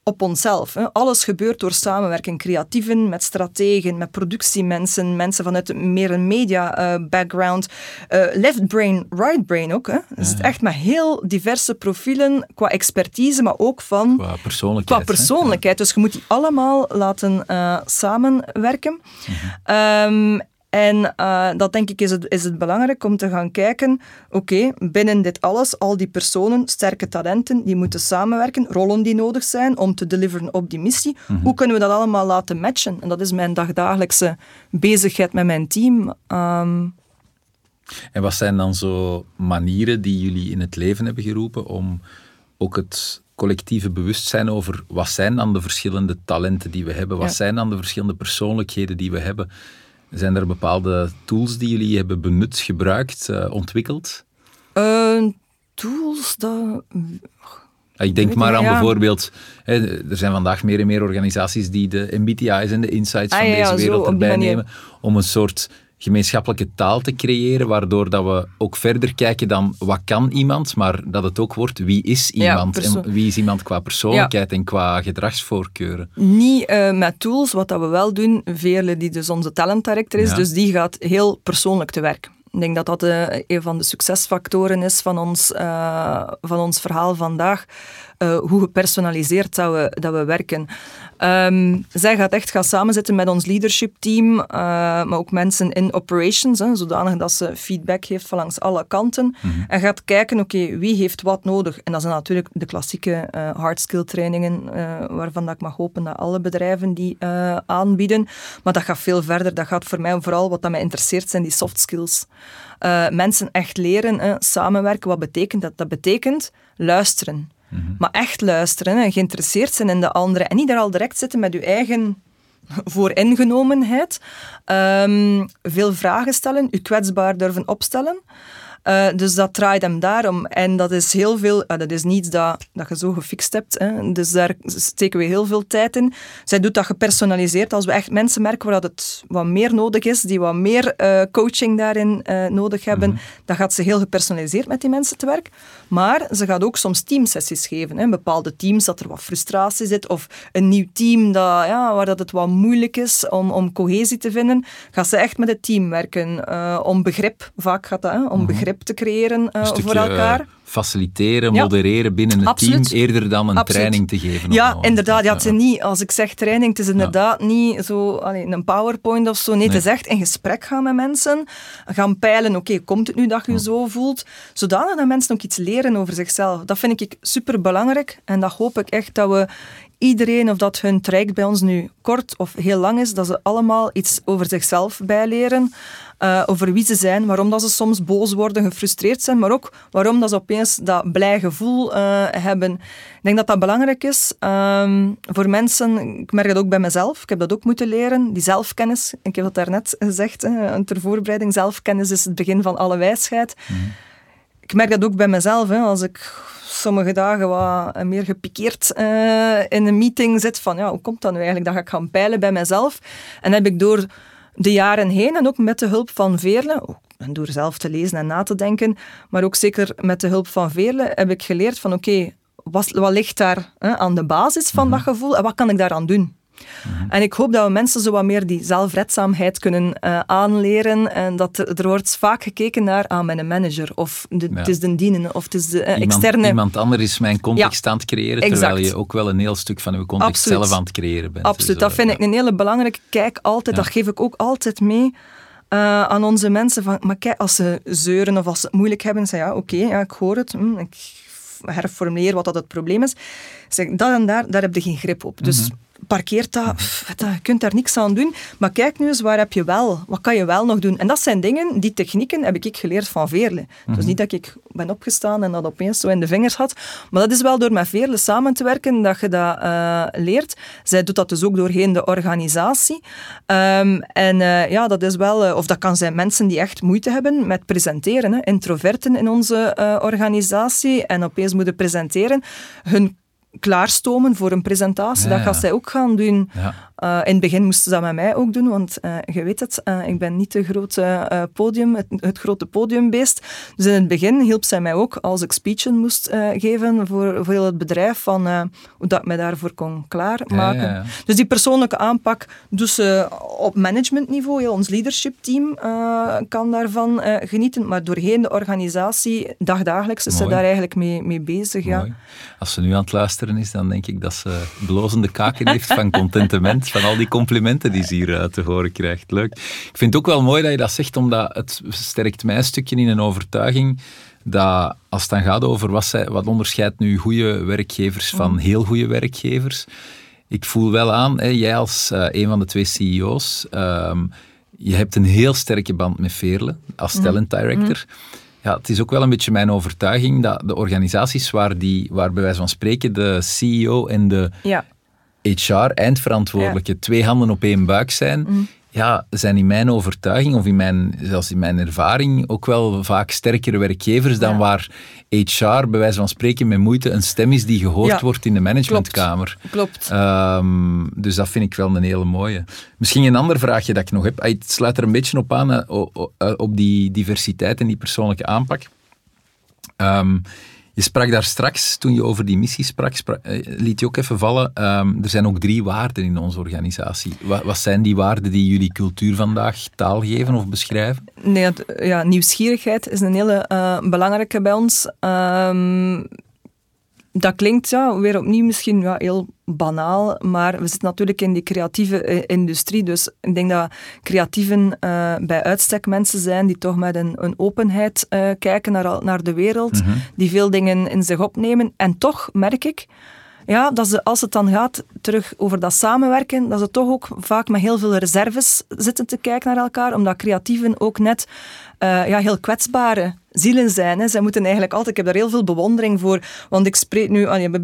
op onszelf. Hè. Alles gebeurt door samenwerking. Creatieven met strategen, met productiemensen, mensen vanuit meer een media eh, background. Eh, left brain, right brain ook. Hè. Dus het echt met heel diverse profielen qua expertise, maar ook van Qua persoonlijkheid. qua. Dus je moet die allemaal laten eh, samenwerken. Ehm, en eh, dat denk ik is het, is het belangrijk om te gaan kijken, oké, binnen dit alles, al die personen, sterke talenten, die moeten samenwerken, rollen die nodig zijn om te deliveren op die missie. Hoe kunnen we dat allemaal laten matchen? En dat is mijn dagdagelijkse bezigheid met mijn team. Ehm, En wat zijn dan zo manieren die jullie in het leven hebben geroepen om ook het collectieve bewustzijn over wat zijn dan de verschillende talenten die we hebben, wat Ja. zijn dan de verschillende persoonlijkheden die we hebben? Zijn er bepaalde tools die jullie hebben benut, gebruikt, eh, ontwikkeld? eh, tools, dat... Ik denk maar aan ja. bijvoorbeeld, hè, er zijn vandaag meer en meer organisaties die de MBTI's en de insights Ah, van ja, deze wereld erbij nemen om een soort gemeenschappelijke taal te creëren, waardoor dat we ook verder kijken dan wat kan iemand, maar dat het ook wordt wie is iemand en wie is iemand qua persoonlijkheid en qua gedragsvoorkeuren. Niet eh, met tools, wat dat we wel doen. Veerle, die dus onze talent director is, Ja. dus die gaat heel persoonlijk te werk. Ik denk dat dat eh, een van de succesfactoren is van ons, eh, van ons verhaal vandaag. Hoe gepersonaliseerd dat we, dat we werken. Ehm, zij gaat echt gaan samenzitten met ons leadership team, eh, maar ook mensen in operations, hè, zodanig dat ze feedback heeft van langs alle kanten. En gaat kijken, oké, wie heeft wat nodig? En dat zijn natuurlijk de klassieke eh hard skill trainingen, eh, waarvan dat ik mag hopen dat alle bedrijven die aanbieden. Maar dat gaat veel verder. Dat gaat voor mij vooral, wat dat mij interesseert, zijn die soft skills. Mensen echt leren, samenwerken. Wat betekent dat? Dat betekent luisteren. Maar echt luisteren hè, geïnteresseerd zijn in de andere. En niet daar al direct zitten met uw eigen vooringenomenheid. Ehm, veel vragen stellen, u kwetsbaar durven opstellen. Eh, dus dat draait hem daarom. En dat is heel veel, eh, dat is niets dat, dat je zo gefixt hebt. Hè. Dus daar steken we heel veel tijd in. Zij doet dat gepersonaliseerd. Als we echt mensen merken waar dat het wat meer nodig is, die wat meer eh, coaching daarin eh, nodig hebben, dan gaat ze heel gepersonaliseerd met die mensen te werk. Maar ze gaat ook soms teamsessies geven. Hè. Bepaalde teams dat er wat frustratie zit, of een nieuw team dat, ja, waar dat het wat moeilijk is om, om cohesie te vinden, gaat ze echt met het team werken. om begrip, vaak gaat dat, hè, om begrip te creëren eh, voor stukje elkaar. eh, faciliteren, Ja. modereren binnen het Absoluut. team, eerder dan een Absoluut. training te geven. Ja, inderdaad. Ja, het is niet, als ik zeg training, het is inderdaad niet zo allee, een PowerPoint of zo. Nee, het is echt in gesprek gaan met mensen. Gaan peilen, oké, komt het nu dat je je zo voelt? Zodanig dat mensen ook iets leren over zichzelf. Dat vind ik super belangrijk. En dat hoop ik echt dat we iedereen, of dat hun traject bij ons nu kort of heel lang is, dat ze allemaal iets over zichzelf bijleren. Eh, over wie ze zijn, waarom dat ze soms boos worden, gefrustreerd zijn, maar ook waarom dat ze opeens dat blij gevoel eh, hebben. Ik denk dat dat belangrijk is ehm, voor mensen. Ik merk dat ook bij mezelf. Ik heb dat ook moeten leren, die zelfkennis. Ik heb dat daarnet gezegd, hè, ter voorbereiding. Zelfkennis is het begin van alle wijsheid. Ik merk dat ook bij mezelf. Hè, als ik sommige dagen wat meer gepikeerd eh, in een meeting zit van ja, hoe komt dat nu eigenlijk? Dan ga ik gaan peilen bij mezelf. En heb ik door de jaren heen en ook met de hulp van Veerle, en door zelf te lezen en na te denken, maar ook zeker met de hulp van Veerle, heb ik geleerd van oké, wat, wat ligt daar hè, aan de basis van dat gevoel en wat kan ik daaraan doen? En ik hoop dat we mensen zo wat meer die zelfredzaamheid kunnen uh, aanleren. En dat er, wordt vaak gekeken naar ah, mijn manager, of de, het is de dienen, of het is de uh, iemand, externe... Iemand anders is mijn context aan het creëren, terwijl je ook wel een heel stuk van je context zelf aan het creëren bent. Absoluut, dus, dat vind ik een hele belangrijke kijk altijd. Dat geef ik ook altijd mee. Uh, aan onze mensen van, maar kijk, als ze zeuren of als ze het moeilijk hebben, zeg ja, oké, ja, ik hoor het, hm, ik herformuleer wat dat het probleem is. Zeg, dat en daar, daar heb je geen grip op. Dus mhm parkeert dat, je kunt daar niks aan doen. Maar kijk nu eens, waar heb je wel? Wat kan je wel nog doen? En dat zijn dingen, die technieken heb ik geleerd van Veerle. Mm Dus niet dat ik ben opgestaan en dat opeens zo in de vingers had. Maar dat is wel door met Veerle samen te werken dat je dat uh, leert. Zij doet dat dus ook doorheen de organisatie. Um, en uh, ja, dat is wel... Uh, of dat kan zijn mensen die echt moeite hebben met presenteren. Hè. Introverten in onze organisatie en opeens moeten presenteren. Hun klaarstomen voor een presentatie. dat gaat zij ook gaan doen. Uh, in het begin moesten ze dat met mij ook doen, want uh, je weet het, uh, ik ben niet de grote podium, het, het, grote podiumbeest. Dus in het begin hielp zij mij ook als ik speechen moest geven voor, voor heel het bedrijf, van hoe dat ik mij daarvoor kon klaarmaken. Ja, ja, dus die persoonlijke aanpak dus op managementniveau, ons leadership team kan daarvan genieten, maar doorheen de organisatie, dagdagelijks is ze daar eigenlijk mee, mee bezig. Ja. Als ze nu aan het luisteren is, dan denk ik dat ze blozende kaken heeft van contentement van al die complimenten die ze hier uh, te horen krijgt. Leuk. Ik vind het ook wel mooi dat je dat zegt, omdat het sterkt mij een stukje in een overtuiging dat als het dan gaat over wat, zij, wat onderscheidt nu goede werkgevers van mm. heel goede werkgevers. Ik voel wel aan, hè, jij als uh, een van de twee CEO's, um, je hebt een heel sterke band met Veerle als mm. talent director. Mm. Ja, het is ook wel een beetje mijn overtuiging dat de organisaties waar, die, waar bij wijze van spreken de CEO en de ja. HR-eindverantwoordelijke twee handen op één buik zijn, mm. ja, zijn in mijn overtuiging of in mijn, zelfs in mijn ervaring ook wel vaak sterkere werkgevers dan waar HR, bij wijze van spreken, met moeite een stem is die gehoord wordt in de managementkamer. Klopt. Um, dus dat vind ik wel een hele mooie. Misschien een ander vraagje dat ik nog heb. Het sluit er een beetje op aan, eh, op die diversiteit en die persoonlijke aanpak. Um, je sprak daar straks, toen je over die missie sprak, eh, liet je ook even vallen, um, er zijn ook drie waarden in onze organisatie. Wat, wat, zijn die waarden die jullie cultuur vandaag taal geven of beschrijven? Nee, ja, nieuwsgierigheid is een hele uh, belangrijke bij ons. Um, dat klinkt ja, weer opnieuw misschien ja, heel banaal, maar we zitten natuurlijk in die creatieve eh, industrie. Dus ik denk dat creatieven uh, bij uitstek mensen zijn die toch met een, een openheid uh, kijken naar, naar de wereld, mhm. die veel dingen in zich opnemen. En toch merk ik ja, dat ze, als het dan gaat terug over dat samenwerken, dat ze toch ook vaak met heel veel reserves zitten te kijken naar elkaar, omdat creatieven ook net uh, ja, heel kwetsbare zielen zijn. Hè. Zij moeten eigenlijk altijd, ik heb daar heel veel bewondering voor, want ik spreek nu, je hebben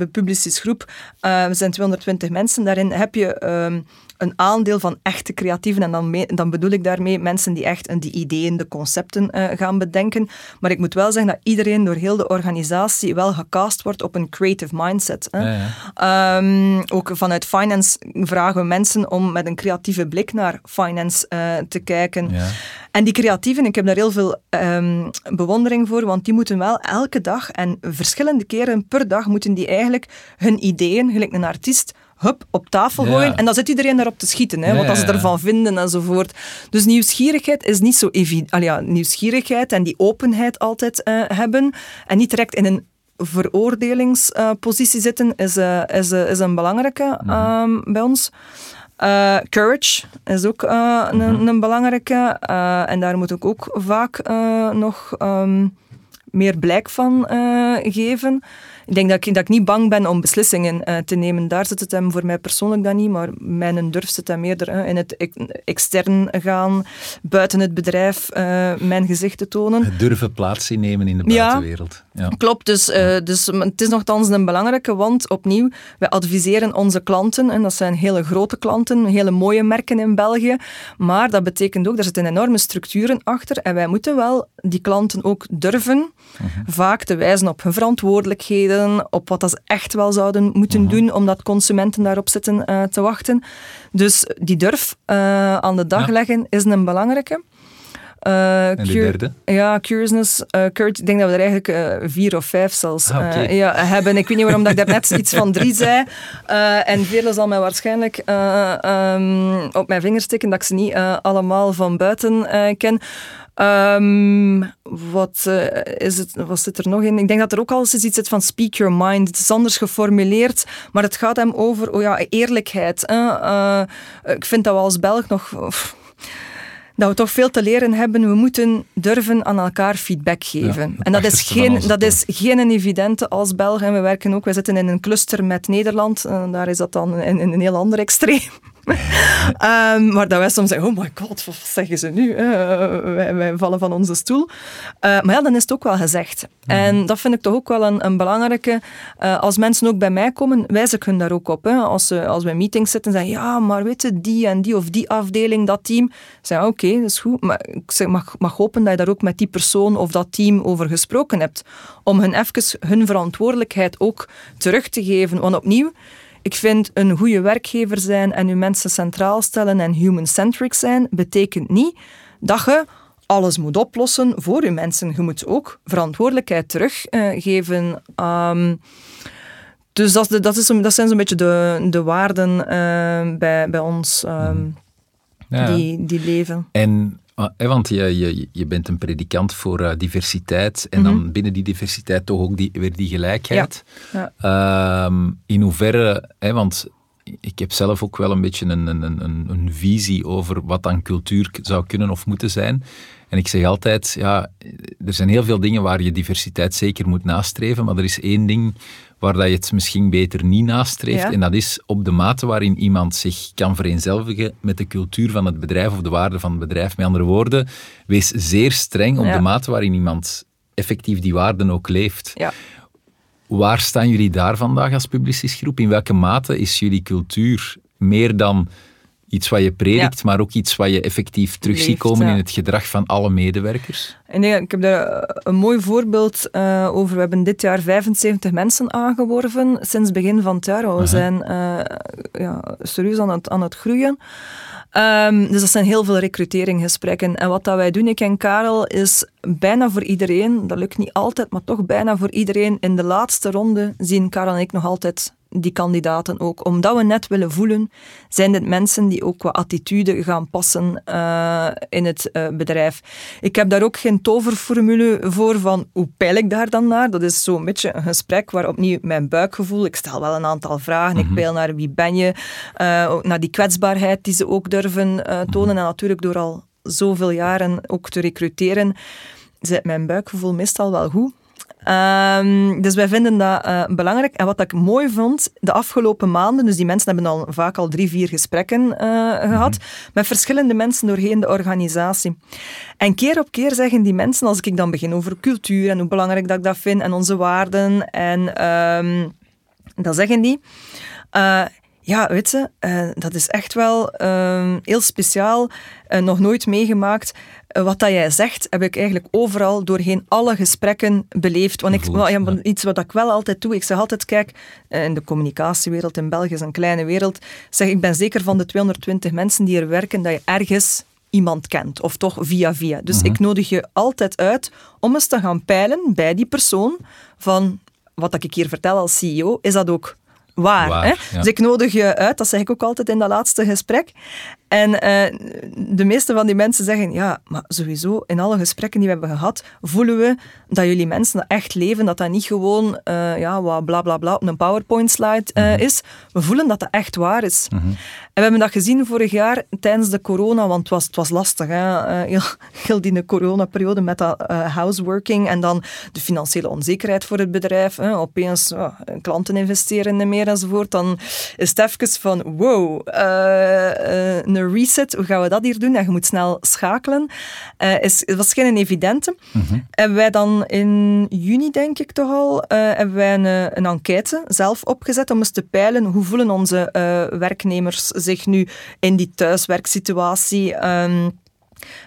groep, uh, we zijn 220 mensen, daarin heb je... Uh, een aandeel van echte creatieven. En dan, dan bedoel ik daarmee mensen die echt die ideeën, de concepten uh, gaan bedenken. Maar ik moet wel zeggen dat iedereen door heel de organisatie wel gecast wordt op een creative mindset. Hè. Ja, ja. Um, ook vanuit finance vragen we mensen om met een creatieve blik naar finance uh, te kijken. Ja. En die creatieven, ik heb daar heel veel um, bewondering voor, want die moeten wel elke dag en verschillende keren per dag moeten die eigenlijk hun ideeën, gelijk een artiest, hup, op tafel gooien. En dan zit iedereen daarop te schieten, hè, wat ze ervan vinden enzovoort. Dus nieuwsgierigheid is niet zo evident. Ja, nieuwsgierigheid en die openheid altijd uh, hebben. En niet direct in een veroordelingspositie uh, zitten, is, uh, is, is een belangrijke um, bij ons. Uh, courage is ook uh, een, mhm. een, belangrijke. Uh, en daar moet ik ook vaak nog um, meer blijk van geven. Ik denk dat ik, dat ik niet bang ben om beslissingen uh, te nemen. Daar zit het hem voor mij persoonlijk dan niet, maar mijn durf zit hem eerder uh, in het extern gaan, buiten het bedrijf, uh, mijn gezicht te tonen. Het durven plaats innemen in de buitenwereld. Ja, klopt. Dus, dus het is nogthans een belangrijke, want opnieuw, wij adviseren onze klanten, en dat zijn hele grote klanten, hele mooie merken in België, maar dat betekent ook, daar zitten enorme structuren achter en wij moeten wel die klanten ook durven mhm. vaak te wijzen op hun verantwoordelijkheden, op wat ze echt wel zouden moeten mhm. doen, omdat consumenten daarop zitten uh, te wachten. Dus die durf uh, aan de dag leggen is een belangrijke. Uh, en de derde? Ja, Curiousness, uh, Kurt, ik denk dat we er eigenlijk uh, vier of vijf zelfs ah, okay. ja, hebben. Ik weet niet waarom dat ik daarnet iets van drie zei. en Veerle zal mij waarschijnlijk um, op mijn vingers stikken dat ik ze niet allemaal van buiten ken. Um, wat, uh, is het, wat zit er nog in? Ik denk dat er ook al eens iets zit van speak your mind. Het is anders geformuleerd, maar het gaat hem over oh ja, eerlijkheid. Uh, ik vind dat we als Belg nog... dat we toch veel te leren hebben. We moeten durven aan elkaar feedback geven. en dat is, geen, dat is geen evidente als Belg. En we werken ook, we zitten in een cluster met Nederland. En daar is dat dan in, in een heel ander extreem. Um, maar dat wij soms zeggen, oh my god, wat zeggen ze nu? Uh, wij, wij, vallen van onze stoel. Uh, maar ja, dan is het ook wel gezegd. Mhm. En dat vind ik toch ook wel een, een belangrijke. Uh, als mensen ook bij mij komen, wijs ik hun daar ook op. Hè. Als, ze, als we in meetings zitten en zeggen, ja, maar weet je, die en die of die afdeling, dat team. Zeg, oké, okay, dat is goed. Maar ik zeg, mag, mag hopen dat je daar ook met die persoon of dat team over gesproken hebt. Om hun even hun verantwoordelijkheid ook terug te geven. Want opnieuw, ik vind een goede werkgever zijn en uw mensen centraal stellen en human-centric zijn, betekent niet dat je alles moet oplossen voor uw mensen. Je moet ook verantwoordelijkheid teruggeven. Uh, um, dus dat, dat, is, dat zijn zo'n beetje de, de waarden uh, bij, bij ons um, ja. die, die leven. En want je, je, je bent een predikant voor uh, diversiteit en mm -hmm. dan binnen die diversiteit toch ook die, weer die gelijkheid. Ja. Ja. Uh, in hoeverre, hè, want ik heb zelf ook wel een beetje een, een, een, een visie over wat dan cultuur zou kunnen of moeten zijn. En ik zeg altijd, ja, er zijn heel veel dingen waar je diversiteit zeker moet nastreven, maar er is één ding waar dat je het misschien beter niet nastreeft. En dat is op de mate waarin iemand zich kan vereenzelvigen met de cultuur van het bedrijf of de waarde van het bedrijf. Met andere woorden, wees zeer streng op de mate waarin iemand effectief die waarden ook leeft. Ja. Waar staan jullie daar vandaag als publicistisgroep? In welke mate is jullie cultuur meer dan iets wat je predikt, maar ook iets wat je effectief terug ziet komen in het gedrag van alle medewerkers? En nee, ik heb daar een mooi voorbeeld uh, over. We hebben dit jaar 75 mensen aangeworven sinds begin van het jaar. We zijn uh, ja, serieus aan het, aan het groeien. Um, dus dat zijn heel veel recruteringgesprekken. En wat dat wij doen, ik en Karel, is bijna voor iedereen, dat lukt niet altijd, maar toch bijna voor iedereen, in de laatste ronde zien Karel en ik nog altijd die kandidaten ook. Omdat we net willen voelen, zijn dit mensen die ook qua attitude gaan passen uh, in het uh, bedrijf. Ik heb daar ook geen toverformule voor van hoe peil ik daar dan naar. Dat is zo'n beetje een gesprek waar opnieuw mijn buikgevoel, ik stel wel een aantal vragen, mm -hmm. ik mhm. peil naar wie ben je, uh, naar die kwetsbaarheid die ze ook durven tonen. Mm -hmm. En natuurlijk door al zoveel jaren ook te recruteren, zit mijn buikgevoel meestal wel goed. Um, dus wij vinden dat uh, belangrijk. En wat ik mooi vond, de afgelopen maanden, dus die mensen hebben al vaak al drie, vier gesprekken uh, gehad, mm -hmm. met verschillende mensen doorheen de organisatie. En keer op keer zeggen die mensen, als ik dan begin over cultuur en hoe belangrijk dat ik dat vind en onze waarden, en um, dan zeggen die... Uh, ja, weet je, uh, dat is echt wel uh, heel speciaal. Uh, nog nooit meegemaakt. wat dat jij zegt, heb ik eigenlijk overal doorheen alle gesprekken beleefd. Want ik, ja, iets wat ik wel altijd doe, ik zeg altijd, kijk, in de communicatiewereld in België is een kleine wereld, zeg ik ben zeker van de 220 mensen die er werken, dat je ergens iemand kent, of toch via via. Dus ik nodig je altijd uit om eens te gaan peilen bij die persoon van wat ik hier vertel als CEO, is dat ook waar. hè? Dus ik nodig je uit, dat zeg ik ook altijd in dat laatste gesprek. En uh, de meeste van die mensen zeggen, ja, maar sowieso, in alle gesprekken die we hebben gehad, voelen we dat jullie mensen echt leven, dat dat niet gewoon, uh, ja, wat bla bla bla op een PowerPoint-slide uh, mm -hmm. is. We voelen dat dat echt waar is. Mm -hmm. En we hebben dat gezien vorig jaar tijdens de corona, want het was, het was lastig, hè? Heel, heel die coronaperiode met dat houseworking en dan de financiële onzekerheid voor het bedrijf. Hè? Opeens klanten investeren in meer enzovoort. Dan is het even van, wow, een reset, hoe gaan we dat hier doen? En je moet snel schakelen. Uh, is, het was geen evidente. Mm -hmm. Hebben wij dan in juni, denk ik toch al, hebben wij een, eh, een, enquête zelf opgezet om eens te peilen hoe voelen onze werknemers zich nu in die thuiswerksituatie. Um,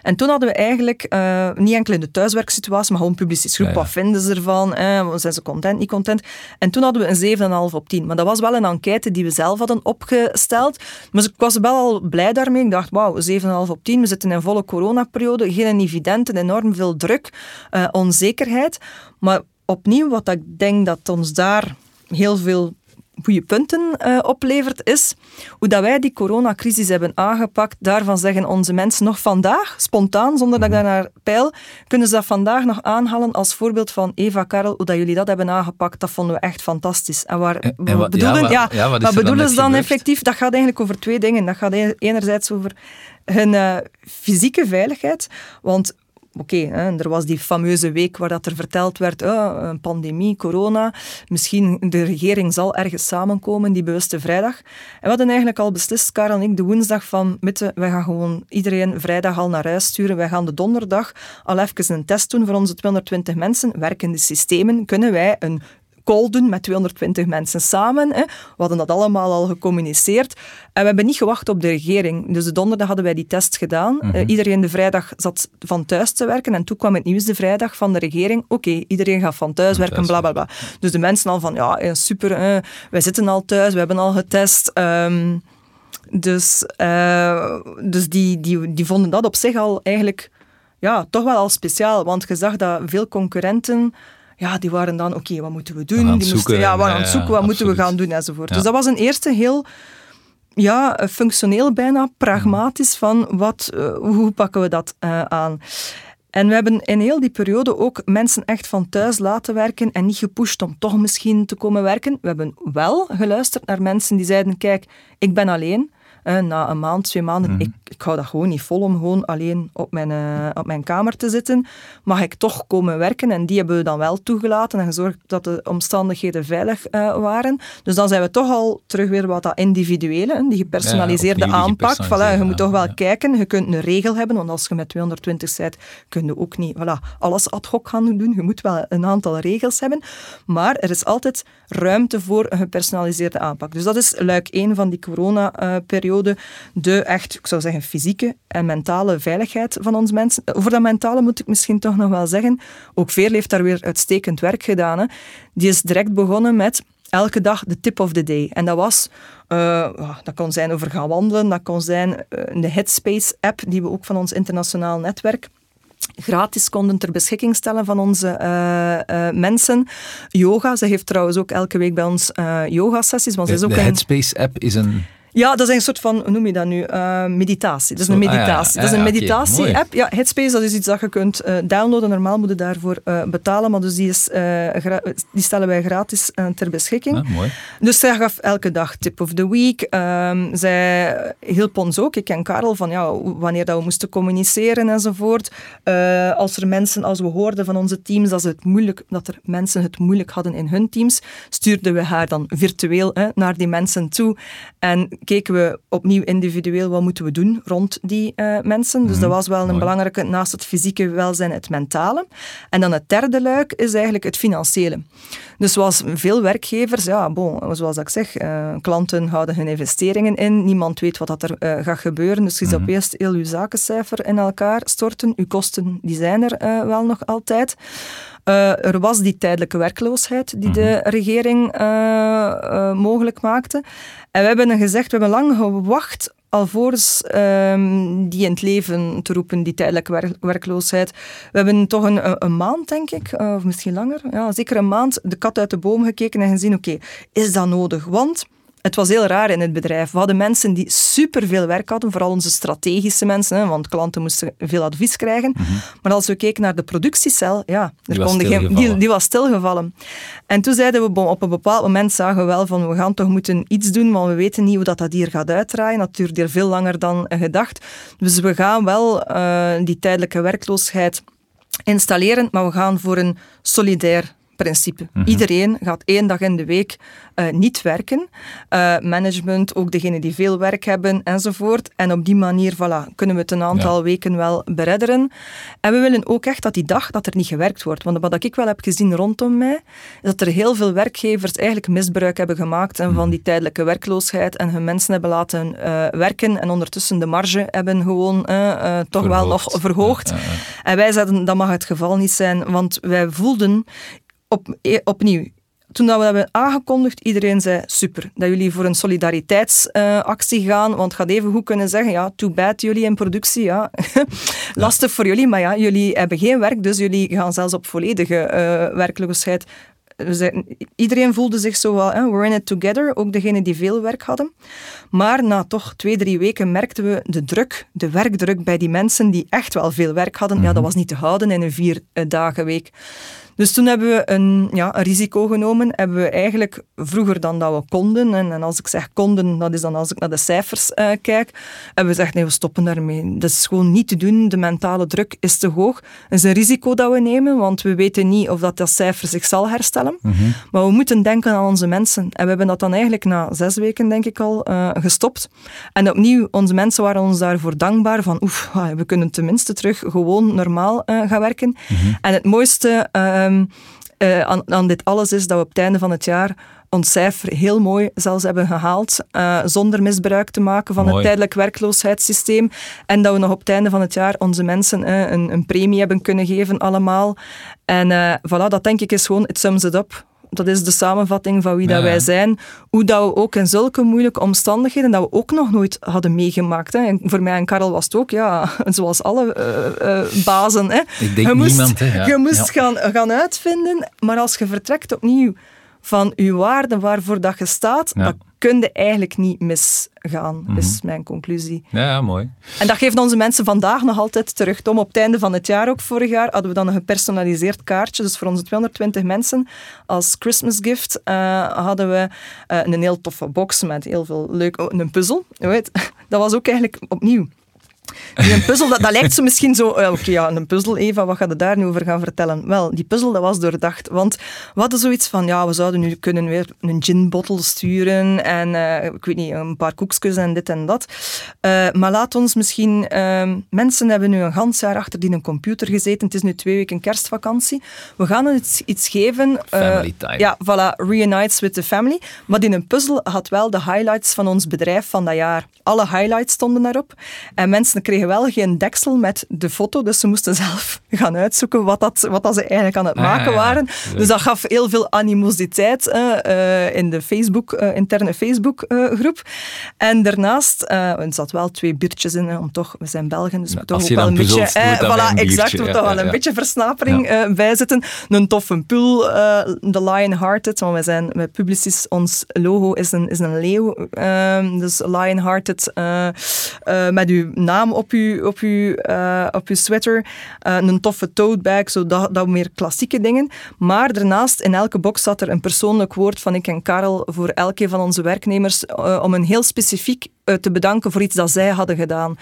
En toen hadden we eigenlijk, uh, niet enkel in de thuiswerksituatie, maar gewoon een publiciteitsgroep, wat vinden ze ervan, eh, zijn ze content, niet content. En toen hadden we een 7,5 op 10. Maar dat was wel een enquête die we zelf hadden opgesteld. Maar ik was wel al blij daarmee. Ik dacht, wauw, 7,5 op 10, we zitten in een volle coronaperiode, geen evidenten, enorm veel druk, uh, onzekerheid. Maar opnieuw, wat ik denk dat ons daar heel veel goede punten uh, oplevert, is hoe dat wij die coronacrisis hebben aangepakt. Daarvan zeggen onze mensen nog vandaag, spontaan, zonder dat ik daar naar peil, kunnen ze dat vandaag nog aanhalen als voorbeeld van Eva Karel, hoe dat jullie dat hebben aangepakt. Dat vonden we echt fantastisch. En waar en, en wat, bedoelen, ja, ja, wat, wat bedoelen ze dan effectief? Dat gaat eigenlijk over twee dingen. Dat gaat enerzijds over hun uh, fysieke veiligheid, want oké, er was die fameuze week waar dat er verteld werd, oh, een pandemie, corona, misschien de regering zal ergens samenkomen, die bewuste vrijdag. En we hadden eigenlijk al beslist, Karel en ik, de woensdag van Mitte, wij gaan gewoon iedereen vrijdag al naar huis sturen. Wij gaan de donderdag al even een test doen voor onze 220 mensen. Werkende systemen kunnen wij een call doen met 220 mensen samen. Hè. We hadden dat allemaal al gecommuniceerd. En we hebben niet gewacht op de regering. Dus de donderdag hadden wij die test gedaan. Mm iedereen de vrijdag zat van thuis te werken. En toen kwam het nieuws de vrijdag van de regering. Oké, iedereen gaat van thuis werken, bla bla bla. Dus de mensen al van, ja, super, hè. wij zitten al thuis, we hebben al getest. Ehm, dus uh, dus die, die, die vonden dat op zich al eigenlijk ja, toch wel al speciaal. Want je zag dat veel concurrenten ja, die waren dan, oké, wat moeten we doen? die moesten, ja, we waren aan het zoeken, wat moeten we gaan doen, enzovoort. Dus dat was een eerste heel ja, functioneel bijna, pragmatisch van wat, uh, hoe pakken we dat uh, aan. En we hebben in heel die periode ook mensen echt van thuis laten werken en niet gepusht om toch misschien te komen werken. We hebben wel geluisterd naar mensen die zeiden, kijk, ik ben alleen na een maand, twee maanden, mhm. ik, ik hou dat gewoon niet vol om gewoon alleen op mijn, uh, op mijn kamer te zitten. Mag ik toch komen werken? En die hebben we dan wel toegelaten en gezorgd dat de omstandigheden veilig uh, waren. Dus dan zijn we toch al terug weer wat dat individuele, die gepersonaliseerde ja, aanpak. Voilà, je moet toch wel kijken. Je kunt een regel hebben, want als je met 220 bent, kun je ook niet voilà, alles ad hoc gaan doen. Je moet wel een aantal regels hebben. Maar er is altijd ruimte voor een gepersonaliseerde aanpak. Dus dat is luik 1 van die corona-periode de echt, ik zou zeggen, fysieke en mentale veiligheid van ons mensen. Over dat mentale moet ik misschien toch nog wel zeggen. Ook Veerle heeft daar weer uitstekend werk gedaan. Hè. Die is direct begonnen met elke dag de tip of the day. En dat was, uh, dat kon zijn over gaan wandelen, dat kon zijn uh, de Headspace-app, die we ook van ons internationaal netwerk gratis konden ter beschikking stellen van onze uh, uh, mensen. Yoga, ze heeft trouwens ook elke week bij ons yoga-sessies. de, is ook de Headspace-app is een... Ja, dat is een soort van, hoe noem je dat nu? Uh, meditatie. Dat is een ah, meditatie. dat is een meditatie-app. ja, Headspace, dat is iets dat je kunt uh, downloaden. Normaal moet je daarvoor uh, betalen, maar dus die, is, die stellen wij gratis ter beschikking. Ah, mooi. Dus zij gaf elke dag tip of the week. Um, zij hielp ons ook, ik en Karel, van ja, wanneer dat we moesten communiceren enzovoort. als er mensen, als we hoorden van onze teams dat, ze het moeilijk, dat er mensen het moeilijk hadden in hun teams, stuurden we haar dan virtueel naar die mensen toe. En keken we opnieuw individueel wat moeten we doen rond die uh, mensen. Dus dat mhm. was wel een belangrijke, naast het fysieke welzijn, het mentale. En dan het derde luik is eigenlijk het financiële. Dus zoals veel werkgevers, ja, bon, zoals ik zeg, uh, klanten houden hun investeringen in, niemand weet wat dat er uh, gaat gebeuren, dus je mm -hmm. opeens heel je zakencijfer in elkaar storten. Uw kosten, die zijn er wel nog altijd. Uh, er was die tijdelijke werkloosheid die de mhm. regering uh, uh, mogelijk maakte. En we hebben gezegd, we hebben lang gewacht alvorens um, die in het leven te roepen, die tijdelijke werkloosheid. We hebben toch een, een, maand, denk ik, of misschien langer, ja, zeker een maand, de kat uit de boom gekeken en gezien, oké, is dat nodig? Want het was heel raar in het bedrijf. We hadden mensen die superveel werk hadden, vooral onze strategische mensen, hè, want klanten moesten veel advies krijgen. Mhm. Maar als we keken naar de productiecel, ja, er die, was geen, die, die, was stilgevallen. En toen zeiden we, op een bepaald moment zagen we wel van, we gaan toch moeten iets doen, want we weten niet hoe dat, dat hier gaat uitdraaien. Dat duurt hier veel langer dan gedacht. Dus we gaan wel uh, die tijdelijke werkloosheid installeren, maar we gaan voor een solidair principe. Iedereen gaat één dag in de week uh, niet werken. Uh, management, ook degenen die veel werk hebben enzovoort. En op die manier voilà, kunnen we het een aantal ja. weken wel beredderen. En we willen ook echt dat die dag dat er niet gewerkt wordt. Want wat ik wel heb gezien rondom mij, is dat er heel veel werkgevers eigenlijk misbruik hebben gemaakt van mhm. die tijdelijke werkloosheid en hun mensen hebben laten uh, werken en ondertussen de marge hebben gewoon toch wel nog verhoogd. Ja, en wij zeiden, dat mag het geval niet zijn, want wij voelden op, e, opnieuw, toen dat we dat hebben aangekondigd, iedereen zei super, dat jullie voor een solidariteitsactie uh, gaan, want het gaat even goed kunnen zeggen, ja, too bad jullie in productie, ja. Lastig voor jullie, maar ja, jullie hebben geen werk, dus jullie gaan zelfs op volledige uh, werkloosheid. iedereen voelde zich zo wel, hè, we're in it together, ook degenen die veel werk hadden. Maar na toch twee, drie weken merkten we de druk, de werkdruk bij die mensen die echt wel veel werk hadden. Ja, dat mhm. was niet te houden in een vier uh, dagen week. Dus toen hebben we een, ja, een risico genomen. Hebben we eigenlijk vroeger dan dat we konden, en, en als ik zeg konden, dat is dan als ik naar de cijfers uh, kijk, hebben we gezegd, nee, we stoppen daarmee. Dat is gewoon niet te doen. De mentale druk is te hoog. Het is een risico dat we nemen, want we weten niet of dat, dat cijfer zich zal herstellen. Mhm. Maar we moeten denken aan onze mensen. En we hebben dat dan eigenlijk na zes weken, denk ik al, uh, gestopt. En opnieuw, onze mensen waren ons daarvoor dankbaar van, oef, ah, we kunnen tenminste terug gewoon normaal uh, gaan werken. Mhm. En het mooiste um, uh, aan, aan, dit alles is dat we op het einde van het jaar ons cijfer heel mooi zelfs hebben gehaald, uh, zonder misbruik te maken van mooi. het tijdelijk werkloosheidssysteem. En dat we nog op het einde van het jaar onze mensen uh, een, een, premie hebben kunnen geven allemaal. En voilà, dat denk ik is gewoon, it sums it up dat is de samenvatting van wie dat wij zijn. Hoe dat we ook in zulke moeilijke omstandigheden, dat we ook nog nooit hadden meegemaakt. Hè. En voor mij en Karel was het ook, ja, zoals alle uh, uh, bazen. Hè. Ik denk je moest, niemand, hè, ja. Je moest gaan, gaan uitvinden, maar als je vertrekt opnieuw van je waarde waarvoor dat je staat, ja. dat kun je eigenlijk niet misgaan, mm is mijn conclusie. Ja, mooi. En dat geeft onze mensen vandaag nog altijd terug. Om op het einde van het jaar, ook vorig jaar, hadden we dan een gepersonaliseerd kaartje. Dus voor onze 220 mensen als Christmas gift uh, hadden we uh, een heel toffe box met heel veel leuk... Oh, een puzzel, weet. Dat was ook eigenlijk opnieuw die een puzzel, dat, dat lijkt zo misschien zo... Uh, Oké, ja, een puzzel, Eva, wat gaat je daar nu over gaan vertellen? Wel, die puzzel, dat was doordacht. Want we hadden zoiets van, ja, we zouden nu kunnen weer een ginbottle sturen en, uh, ik weet niet, een paar koekjes en dit en dat. Uh, maar laat ons misschien... Ehm, mensen hebben nu een gans jaar achter die een computer gezeten. Het is nu twee weken kerstvakantie. We gaan iets, iets geven. Family time. Ja, voilà, reunites with the family. Maar in een puzzel had wel de highlights van ons bedrijf van dat jaar. Alle highlights stonden daarop. En mensen kregen wel geen deksel met de foto, dus ze moesten zelf gaan uitzoeken wat, dat, wat dat ze eigenlijk aan het ah, maken waren. Dus dat gaf heel veel animositeit uh, in de Facebook, uh, interne Facebookgroep. en daarnaast, er zat wel twee biertjes in, om toch, we zijn Belgen, dus we toch ook wel een beetje... voilà, exact, moet toch wel een beetje versnapering bij zitten. Een toffe pul, de Lionhearted, want wij zijn met Publicis, ons logo is een, is een leeuw, dus Lionhearted met uw naam op je, op uw, uh, op uw sweater. Uh, een toffe tote bag, zo dat, dat meer klassieke dingen. Maar daarnaast, in elke box zat er een persoonlijk woord van ik en Karel voor elke van onze werknemers uh, om een heel specifiek te bedanken voor iets dat zij hadden gedaan.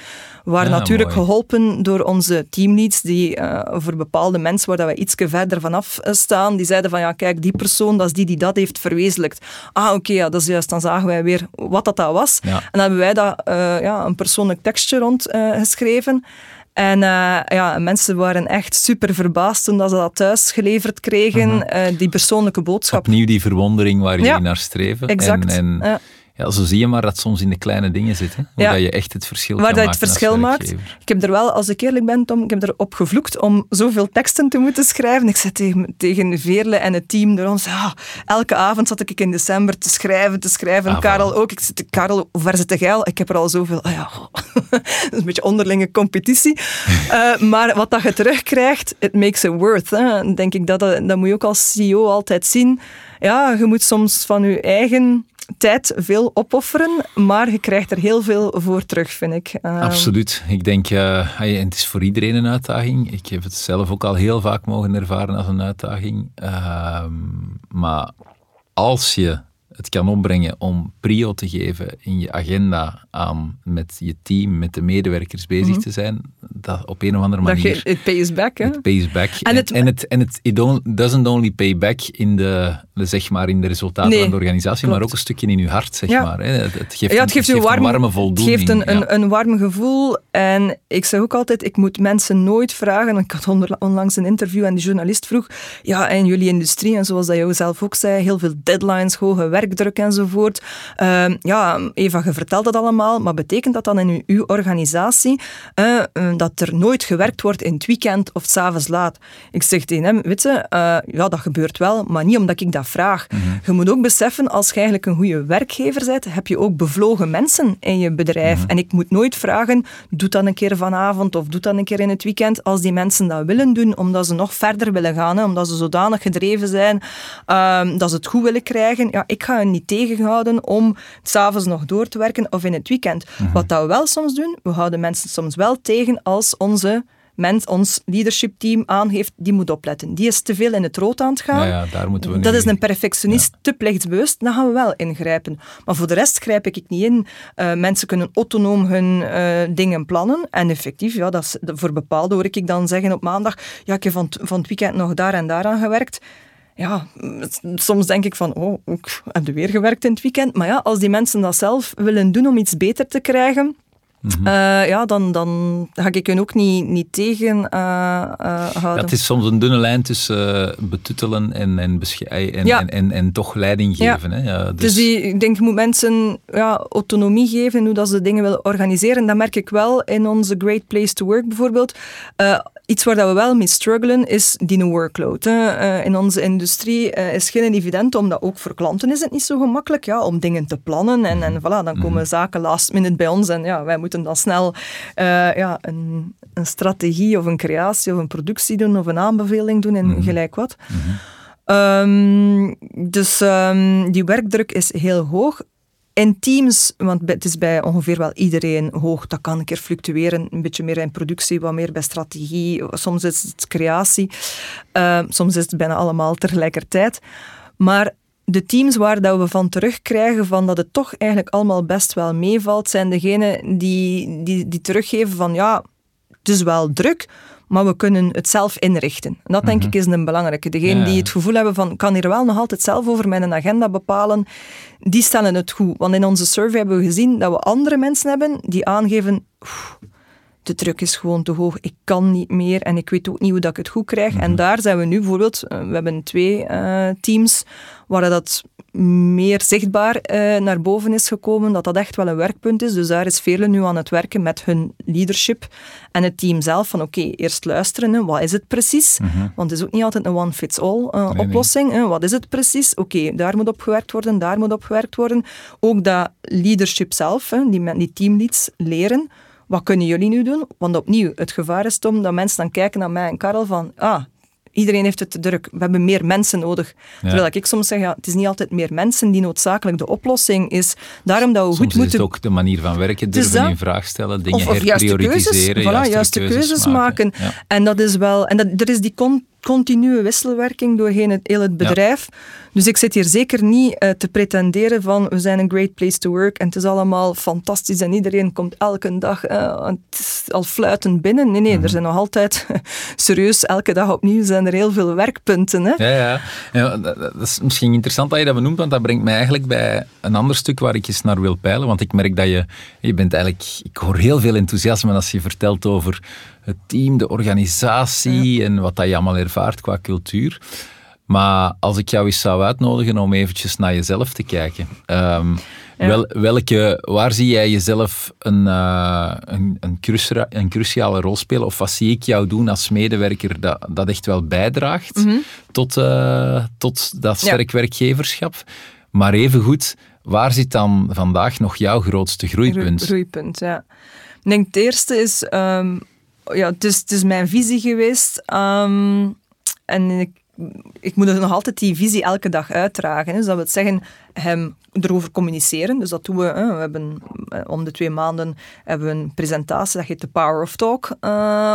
We waren ja, natuurlijk mooi. geholpen door onze teamleads, die uh, voor bepaalde mensen waar dat we iets verder vanaf staan, die zeiden van ja, kijk, die persoon, dat is die die dat heeft verwezenlijkt. Ah, oké, okay, ja, dat is juist. Dan zagen wij weer wat dat, dat was. Ja. En dan hebben wij dat, uh, ja, een persoonlijk tekstje rond uh, geschreven. En uh, ja, mensen waren echt super verbaasd toen dat ze dat thuis geleverd kregen, uh -huh. uh, die persoonlijke boodschap. Opnieuw die verwondering waar jullie ja, naar streven. Exact. En, en ja. Ja, zo zie je maar dat soms in de kleine dingen zit. Hè? Waar Ja. dat je echt het verschil Waar dat je het verschil maakt. Ik heb er wel, als ik eerlijk ben, Tom, ik heb erop gevloekt om zoveel teksten te moeten schrijven. Ik zei tegen, tegen Veerle en het team door ons, ah, elke avond zat ik in december te schrijven, te schrijven. Ah, Karel ook. Ik zei, Karel, hoe ver zit jij? Ik heb er al zoveel. Ah ja, dat is een beetje onderlinge competitie. Eh, maar wat dat je terugkrijgt, it makes it worth. Hè. Denk ik dat, dat, dat moet je ook als CEO altijd zien. Ja, je moet soms van je eigen tijd veel opofferen, maar je krijgt er heel veel voor terug, vind ik. Uh, Absoluut. Ik denk, en het is voor iedereen een uitdaging. Ik heb het zelf ook al heel vaak mogen ervaren als een uitdaging. Uh, maar als je het kan opbrengen om prio te geven in je agenda aan met je team, met de medewerkers bezig Mhm. te zijn, dat op een of andere Dat manier... het pays back, hè? Het pays back. En En het- en het, en het it doesn't only pay back in de, zeg maar, in de resultaten Nee, van de organisatie, klopt. maar ook een stukje in je hart, zeg Ja. maar. Hè. Het, het geeft, Ja, het een- geeft, je warm, een warme Het voldoening. geeft een, ja. een, een warm gevoel. En ik zeg ook altijd, ik moet mensen nooit vragen. Ik had onlangs een interview en die journalist vroeg, ja, en jullie industrie, en zoals dat jou zelf ook zei, heel veel deadlines, hoge werkdruk enzovoort. Ehm, ja, Eva, je vertelt dat allemaal, maar betekent dat dan in uw, uw organisatie eh, eh, dat er nooit gewerkt wordt in het weekend of 's avonds laat? Ik zeg tegen hem, weet je, eh, ja, dat gebeurt wel, maar niet omdat ik dat vraag. Je moet ook beseffen, als je eigenlijk een goede werkgever bent, heb je ook bevlogen mensen in je bedrijf. En ik moet nooit vragen, doe dat een keer vanavond of doe dat een keer in het weekend, als die mensen dat willen doen, omdat ze nog verder willen gaan, hè, omdat ze zodanig gedreven zijn, ehm, dat ze het goed willen krijgen. Ja, ik ga niet tegenhouden om s'avonds nog door te werken of in het weekend. Wat dat we wel soms doen, we houden mensen soms wel tegen als onze mens, ons leadership team aangeeft, die moet opletten. Die is te veel in het rood aan het gaan. Ja, ja, daar moeten we Dat is een perfectionist, te plichtsbewust, dan gaan we wel ingrijpen. Maar voor de rest grijp ik niet in. Eh, mensen kunnen autonoom hun eh, dingen plannen. En effectief, ja, dat is, voor bepaalde hoor ik dan zeggen op maandag, ja, ik heb van, het- van het weekend nog daar en daar aan gewerkt. Ja, soms denk ik van, oh, ik heb je weer gewerkt in het weekend. Maar ja, als die mensen dat zelf willen doen om iets beter te krijgen, Mhm. eh, ja, dan, dan ga ik hun ook niet, niet tegen eh, eh, Ja, houden. het is soms een dunne lijn tussen betuttelen en, en, en, Ja. en, en, en toch leiding Ja. geven. Hè? Ja, Dus die, ik denk, je moet mensen ja, autonomie geven in hoe dat ze dingen willen organiseren. Dat merk ik wel in onze Great Place to Work bijvoorbeeld. Iets waar dat we wel mee struggelen is die workload. Hè. In onze industrie is geen evident, omdat ook voor klanten is het niet zo gemakkelijk ja, om dingen te plannen. En, en voilà, dan komen zaken last minute bij ons en ja, wij moeten dan snel eh, ja, een, een strategie of een creatie of een productie doen of een aanbeveling doen en gelijk wat. Ehm, dus ehm, die werkdruk is heel hoog. In teams, want het is bij ongeveer wel iedereen hoog, dat kan een keer fluctueren, een beetje meer in productie, wat meer bij strategie, soms is het creatie, Ehm, soms is het bijna allemaal tegelijkertijd. Maar de teams waar dat we van terugkrijgen van dat het toch eigenlijk allemaal best wel meevalt, zijn degenen die, die, die teruggeven van ja, het is wel druk, maar we kunnen het zelf inrichten. En dat denk ik is een belangrijke. Degenen Ja. die het gevoel hebben van, kan hier wel nog altijd zelf over mijn agenda bepalen, die stellen het goed. Want in onze survey hebben we gezien dat we andere mensen hebben die aangeven, "Oef, de druk is gewoon te hoog, ik kan niet meer en ik weet ook niet hoe dat ik het goed krijg. En daar zijn we nu bijvoorbeeld, eh, we hebben twee eh, teams waar dat meer zichtbaar eh, naar boven is gekomen, dat dat echt wel een werkpunt is. Dus daar is velen nu aan het werken met hun leadership en het team zelf van oké, eerst luisteren, hè, wat is het precies? Want het is ook niet altijd een one-fits-all nee. oplossing. Hè. Wat is het precies? Oké, daar moet op gewerkt worden, daar moet op gewerkt worden. Ook dat leadership zelf, hè, die, die teamleads, leren. Wat kunnen jullie nu doen? Want opnieuw, het gevaar is Tom dat mensen dan kijken naar mij en Karel van ah, iedereen heeft het te druk. We hebben meer mensen nodig. Terwijl ik soms zeg, ja, het is niet altijd meer mensen die noodzakelijk de oplossing is. Daarom dat we Soms goed is moeten... het ook de manier van werken, is durven dat. in vraag stellen, dingen Of, of juiste keuzes, herprioritiseren. voilà, juiste, keuzes, maken. Ja. En dat is wel... En dat, er is die con- continue wisselwerking doorheen het, heel het bedrijf. Dus ik zit hier zeker niet eh, te pretenderen van we zijn een great place to work en het is allemaal fantastisch en iedereen komt elke dag eh, het is al fluitend binnen. Nee, nee, Mhm. er zijn nog altijd... serieus, elke dag opnieuw zijn er heel veel werkpunten. Hè? Ja, ja. ja dat, dat is misschien interessant dat je dat benoemt, want dat brengt mij eigenlijk bij een ander stuk waar ik eens naar wil peilen. Want ik merk dat je, je bent eigenlijk, ik hoor heel veel enthousiasme als je vertelt over het team, de organisatie en wat dat je allemaal ervaart qua cultuur. Maar als ik jou eens zou uitnodigen om eventjes naar jezelf te kijken. ehm, Ja. wel, welke, waar zie jij jezelf een, eh, een, een, crucia- een cruciale rol spelen? Of wat zie ik jou doen als medewerker dat, dat echt wel bijdraagt tot, eh, tot dat Ja. sterk werkgeverschap? Maar evengoed, waar zit dan vandaag nog jouw grootste groeipunt? Groeipunt, ja. Ik denk het eerste is, ehm, ja, het is, het is mijn visie geweest. ehm, en ik, ik moet nog altijd die visie elke dag uitdragen. Dus dat wil zeggen, hem erover communiceren. Dus dat doen we. Hè. We hebben eh, om de twee maanden hebben we een presentatie, dat heet de Power of Talk, uh,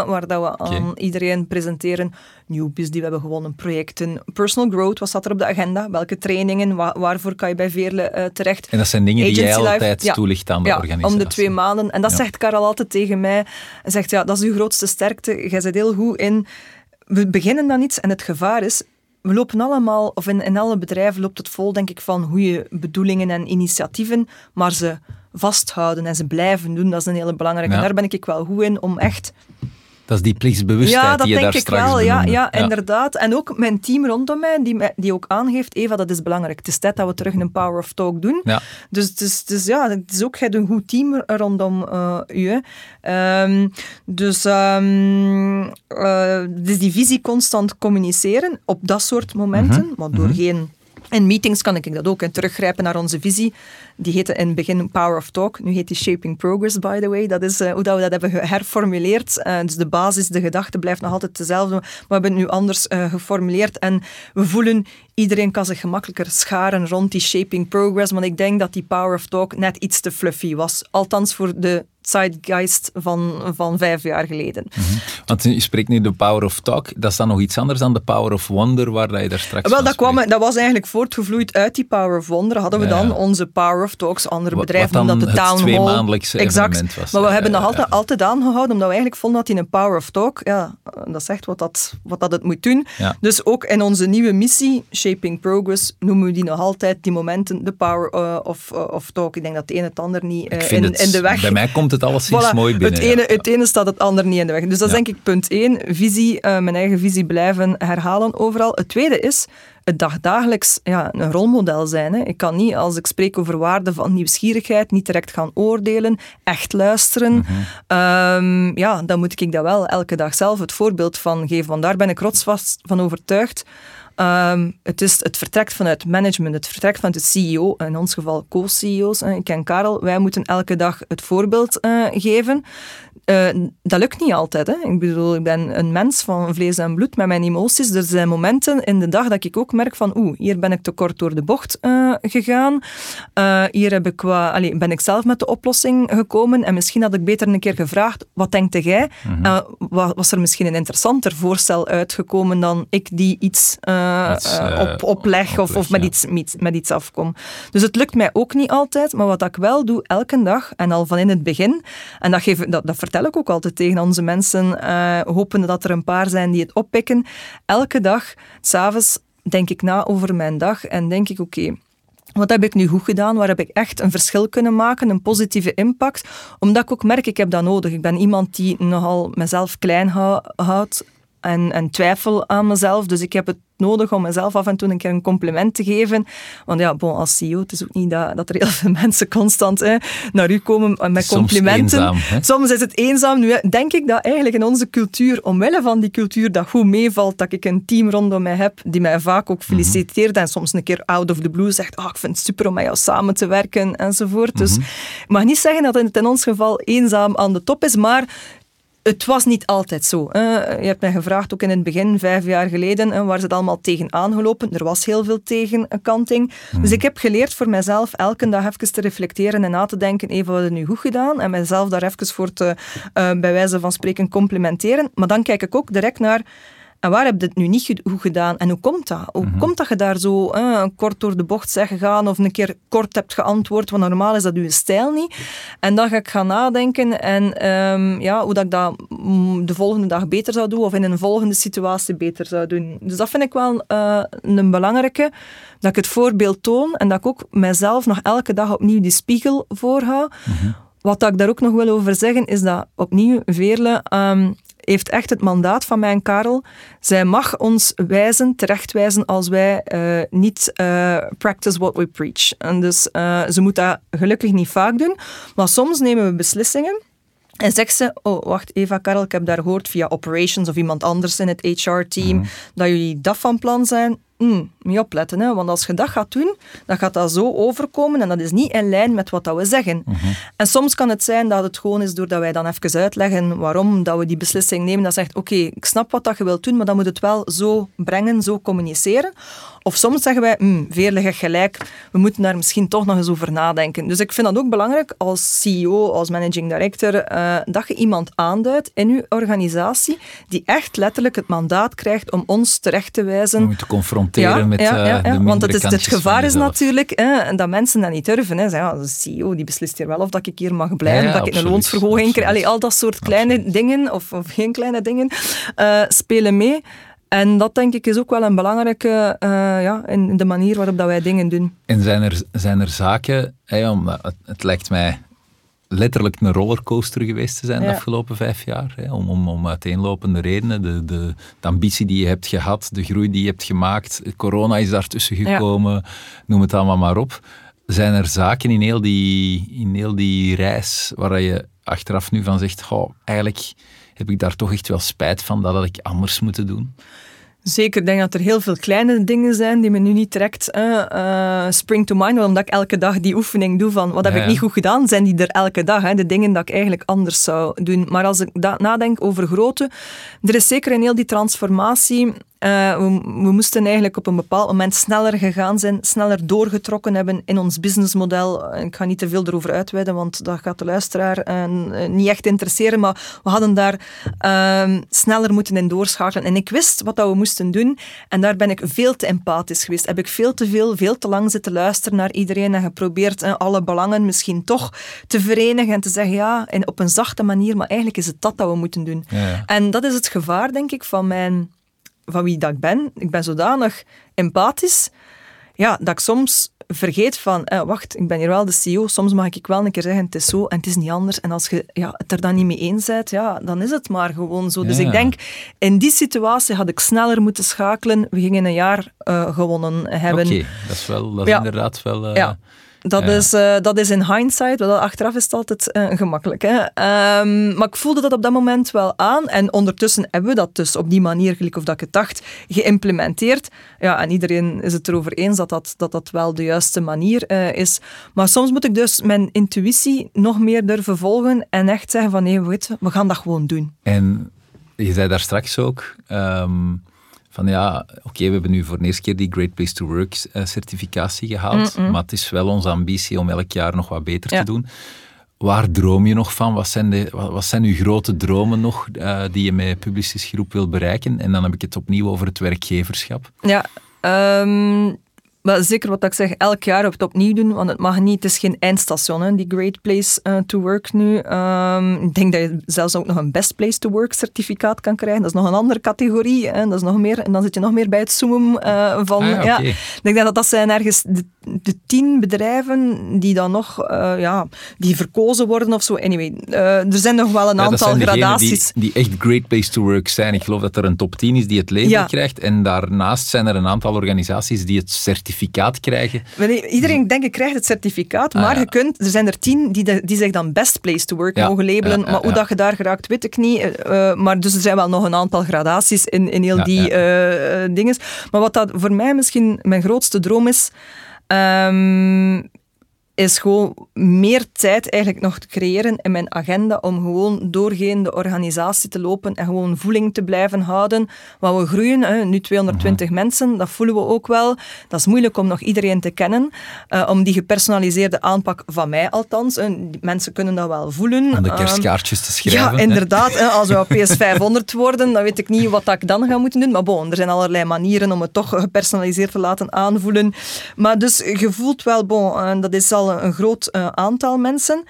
waar dat we aan iedereen presenteren nieuwbies die we hebben gewonnen, projecten, personal growth, wat staat er op de agenda, welke trainingen, waarvoor kan je bij Veerle uh, terecht. En dat zijn dingen die jij altijd toelicht aan de ja, organisatie. om de twee maanden. En dat zegt Karel altijd tegen mij. Hij zegt, ja, dat is uw grootste sterkte. Jij zit heel goed in... We beginnen dan iets en het gevaar is, we lopen allemaal, of in, in alle bedrijven loopt het vol, denk ik, van goede bedoelingen en initiatieven, maar ze vasthouden en ze blijven doen. Dat is een hele belangrijke. Daar ben ik wel goed in, om echt dat is die plichtsbewustheid ja, dat die je denk daar ik wel. Ja, ja, ja, inderdaad. En ook mijn team rondom mij, die, die ook aangeeft, Eva, dat is belangrijk. Het is tijd dat we terug een Power of Talk doen. Ja. Dus, dus, dus ja, het is ook een goed team rondom uh, u. Um, dus, um, uh, dus die visie constant communiceren op dat soort momenten, mm -hmm. maar door mm -hmm. geen in meetings kan ik dat ook en teruggrijpen naar onze visie. Die heette in het begin Power of Talk. Nu heet die Shaping Progress, by the way. Dat is uh, hoe dat we dat hebben geherformuleerd. Uh, dus de basis, de gedachte blijft nog altijd dezelfde. Maar we hebben het nu anders uh, geformuleerd. En we voelen, iedereen kan zich gemakkelijker scharen rond die Shaping Progress. Want ik denk dat die Power of Talk net iets te fluffy was. Althans voor de zeitgeist van, van vijf jaar geleden. Mm -hmm. Want je spreekt nu de Power of Talk. Dat is dan nog iets anders dan de Power of Wonder, waar je daar straks Wel, dat, kwam, dat was eigenlijk voortgevloeid uit die Power of Wonder. Hadden we ja, dan onze Power of Talks, andere bedrijven noemen dat de Town Hall. tweemaandelijkse exact. was. Maar we hebben nog altijd, altijd aangehouden, omdat we eigenlijk vonden dat in een Power of Talk, ja, dat zegt wat dat, wat dat het moet doen. Dus ook in onze nieuwe missie, Shaping Progress, noemen we die nog altijd, die momenten, de Power uh, of, uh, of Talk. Ik denk dat het een het ander niet uh, in, het, in de weg... Bij mij komt het alleszins voilà, mooi binnen. Het ene, ja. het ene staat het ander niet in de weg. Dus dat is denk ik punt één. Visie, mijn eigen visie blijven herhalen overal. Het tweede is het dagdagelijks ja, een rolmodel zijn. Hè. Ik kan niet, als ik spreek over waarden van nieuwsgierigheid, niet direct gaan oordelen, echt luisteren. Mm -hmm. um, ja, dan moet ik dat wel elke dag zelf het voorbeeld van geven. Want daar ben ik rotsvast van overtuigd. Um, het, is, het vertrekt vanuit management, het vertrekt vanuit de CEO, in ons geval co-CEO's. Ik ken Karel, wij moeten elke dag het voorbeeld uh, geven. Uh, dat lukt niet altijd. Hè. Ik bedoel, ik ben een mens van vlees en bloed met mijn emoties. Er zijn momenten in de dag dat ik ook merk van oeh, hier ben ik te kort door de bocht uh, gegaan. Uh, hier heb ik qua, allez, ben ik zelf met de oplossing gekomen en misschien had ik beter een keer gevraagd, wat denkt jij? -hmm. was er misschien een interessanter voorstel uitgekomen dan ik die iets op, opleg of, of met, ja. iets, met, met iets afkom. Dus het lukt mij ook niet altijd, maar wat ik wel doe elke dag en al van in het begin, en dat, geef, dat, dat vertel ik ook altijd tegen onze mensen, uh, hopende dat er een paar zijn die het oppikken. Elke dag, s'avonds, denk ik na over mijn dag en denk ik, oké, wat heb ik nu goed gedaan? Waar heb ik echt een verschil kunnen maken? Een positieve impact? Omdat ik ook merk, ik heb dat nodig. Ik ben iemand die nogal mezelf klein houdt en, en twijfel aan mezelf. Dus ik heb het nodig om mezelf af en toe een keer een compliment te geven. Want ja, bon, als CEO, het is ook niet dat, dat er heel veel mensen constant hè, naar u komen met complimenten. Soms, eenzaam, Soms is het eenzaam. Nu denk ik dat eigenlijk in onze cultuur, omwille van die cultuur, dat goed meevalt, dat ik een team rondom mij heb die mij vaak ook feliciteert mm -hmm. en soms een keer out of the blue zegt, oh, ik vind het super om met jou samen te werken enzovoort. Dus mm -hmm. ik mag niet zeggen dat het in ons geval eenzaam aan de top is, maar het was niet altijd zo. Je hebt mij gevraagd, ook in het begin, vijf jaar geleden, waar ze het allemaal tegen aangelopen. Er was heel veel tegenkanting. Hmm. Dus ik heb geleerd voor mezelf elke dag even te reflecteren en na te denken, even wat ik nu goed gedaan? En mezelf daar even voor te, uh, bij wijze van spreken, complimenteren. Maar dan kijk ik ook direct naar... En waar heb je het nu niet goed gedaan? En hoe komt dat? Hoe mm-hmm. komt dat je daar zo eh, kort door de bocht zegt gegaan of een keer kort hebt geantwoord? Want normaal is dat uw stijl niet. En dan ga ik gaan nadenken en um, ja, hoe dat ik dat de volgende dag beter zou doen of in een volgende situatie beter zou doen. Dus dat vind ik wel uh, een belangrijke. Dat ik het voorbeeld toon en dat ik ook mezelf nog elke dag opnieuw die spiegel voorhoud. Mm-hmm. Wat ik daar ook nog wil over zeggen, is dat opnieuw Veerle um, heeft echt het mandaat van mijn Karel. Zij mag ons wijzen, terechtwijzen als wij uh, niet uh, practice what we preach. En dus uh, ze moet dat gelukkig niet vaak doen, maar soms nemen we beslissingen. En zegt ze, oh wacht Eva, Karel, ik heb daar gehoord via operations of iemand anders in het HR-team, mm. dat jullie dat van plan zijn mm, mee opletten. Hè? Want als je dat gaat doen, dan gaat dat zo overkomen en dat is niet in lijn met wat dat we zeggen. Mhm. En soms kan het zijn dat het gewoon is doordat wij dan even uitleggen waarom dat we die beslissing nemen. Dat zegt, oké, ik snap wat dat je wilt doen, maar dan moet het wel zo brengen, zo communiceren. Of soms zeggen wij, mm, veerlig gelijk, we moeten daar misschien toch nog eens over nadenken. Dus ik vind dat ook belangrijk als CEO, als managing director, uh, dat je iemand aanduidt in je organisatie die echt letterlijk het mandaat krijgt om ons terecht te wijzen. Om te confronteren met ja, ja, uh, Want het, is, het gevaar is natuurlijk hè, dat mensen dat niet durven. Hè. Zeggen, ja, de CEO die beslist hier wel of dat ik hier mag blijven, dat ik een loonsverhoging krijg. Allee, al dat soort kleine dingen, of, of, geen kleine dingen, uh, spelen mee. En dat denk ik is ook wel een belangrijke uh, ja, in de manier waarop dat wij dingen doen. En zijn er, zijn er zaken, hey, omdat het, het lijkt mij letterlijk een rollercoaster geweest te zijn de afgelopen vijf jaar. Hè, om, om, om uiteenlopende redenen. De, de, de, ambitie die je hebt gehad, de groei die je hebt gemaakt. Corona is daartussen gekomen, noem het allemaal maar op. Zijn er zaken in heel die, in heel die reis waar je achteraf nu van zegt, oh, eigenlijk heb ik daar toch echt wel spijt van, dat had ik anders moeten doen? Zeker, ik denk dat er heel veel kleine dingen zijn die me nu niet direct uh, spring to mind, omdat ik elke dag die oefening doe van wat heb ik niet goed gedaan, zijn die er elke dag, hè, de dingen dat ik eigenlijk anders zou doen. Maar als ik nadenk over grote, er is zeker in heel die transformatie uh, we, we, moesten eigenlijk op een bepaald moment sneller gegaan zijn, sneller doorgetrokken hebben in ons businessmodel. Ik ga niet te veel erover uitweiden, want dat gaat de luisteraar uh, niet echt interesseren. Maar we hadden daar uh, sneller moeten in doorschakelen. En ik wist wat dat we moesten doen. En daar ben ik veel te empathisch geweest. Heb ik veel te veel, veel te lang zitten luisteren naar iedereen en geprobeerd alle belangen misschien toch te verenigen en te zeggen ja, en op een zachte manier, maar eigenlijk is het dat dat we moeten doen. Ja. En dat is het gevaar, denk ik, van mijn van wie dat ik ben. Ik ben zodanig empathisch ja, dat ik soms vergeet van, eh, wacht, ik ben hier wel de CEO, soms mag ik wel een keer zeggen, het is zo en het is niet anders. En als je ja, het er dan niet mee eens bent, ja, dan is het maar gewoon zo. Dus ik denk, in die situatie had ik sneller moeten schakelen. We gingen een jaar uh, gewonnen hebben. Oké, dat is, wel, dat is inderdaad wel... Uh, ja. Dat, is, uh, dat is in hindsight, want achteraf is het altijd uh, gemakkelijk. Hè? Um, maar ik voelde dat op dat moment wel aan. En ondertussen hebben we dat dus op die manier, gelijk of dat ik het dacht, geïmplementeerd. Ja, en iedereen is het erover eens dat dat, dat, dat wel de juiste manier uh, is. Maar soms moet ik dus mijn intuïtie nog meer durven volgen en echt zeggen van nee, weet we, we gaan dat gewoon doen. En je zei daar straks ook... Um van ja, oké, we hebben nu voor de eerste keer die Great Place to Work uh, certificatie gehaald, Mm-mm. maar het is wel onze ambitie om elk jaar nog wat beter ja. te doen. Waar droom je nog van? Wat zijn, de, wat, wat zijn uw grote dromen nog uh, die je met Publicis Groep wil bereiken? En dan heb ik het opnieuw over het werkgeverschap. Ja, um, maar zeker wat ik zeg, elk jaar op het opnieuw doen, want het mag niet, het is geen eindstation, hè, die Great Place uh, to Work nu. Um, ik denk dat je zelfs ook nog een Best Place to Work certificaat kan krijgen. Dat is nog een andere categorie. Hè, dat is nog meer, en dan zit je nog meer bij het zoomen uh, van... Ah, okay. ja, ik denk dat dat zijn ergens de, de tien bedrijven die dan nog uh, ja, die verkozen worden of zo. Anyway, er zijn nog wel een ja, aantal gradaties. Die, die, echt Great Place to Work zijn. Ik geloof dat er een top 10 is die het label krijgt. En daarnaast zijn er een aantal organisaties die het certificaat certificaat krijgen. Iedereen denk ik krijgt het certificaat, maar ah, ja. je kunt, er zijn er tien die, de, die zich dan best place to work ja, mogen labelen. Ja, maar hoe dat je daar geraakt, weet ik niet. Uh, maar dus er zijn wel nog een aantal gradaties in, in heel die uh, dingen. Maar wat dat voor mij misschien mijn grootste droom is, um, is gewoon meer tijd eigenlijk nog te creëren in mijn agenda om gewoon doorheen de organisatie te lopen en gewoon voeling te blijven houden. Want we groeien, hè, nu 220 mm -hmm. mensen, dat voelen we ook wel. Dat is moeilijk om nog iedereen te kennen. Uh, om die gepersonaliseerde aanpak van mij althans. Mensen kunnen dat wel voelen. Om de kerstkaartjes te schrijven. Ja, inderdaad. Hè, als we op PS500 worden, dan weet ik niet wat ik dan ga moeten doen. Maar bon, er zijn allerlei manieren om het toch gepersonaliseerd te laten aanvoelen. Maar dus je voelt wel, bon, uh, dat is al een groot uh, aantal mensen.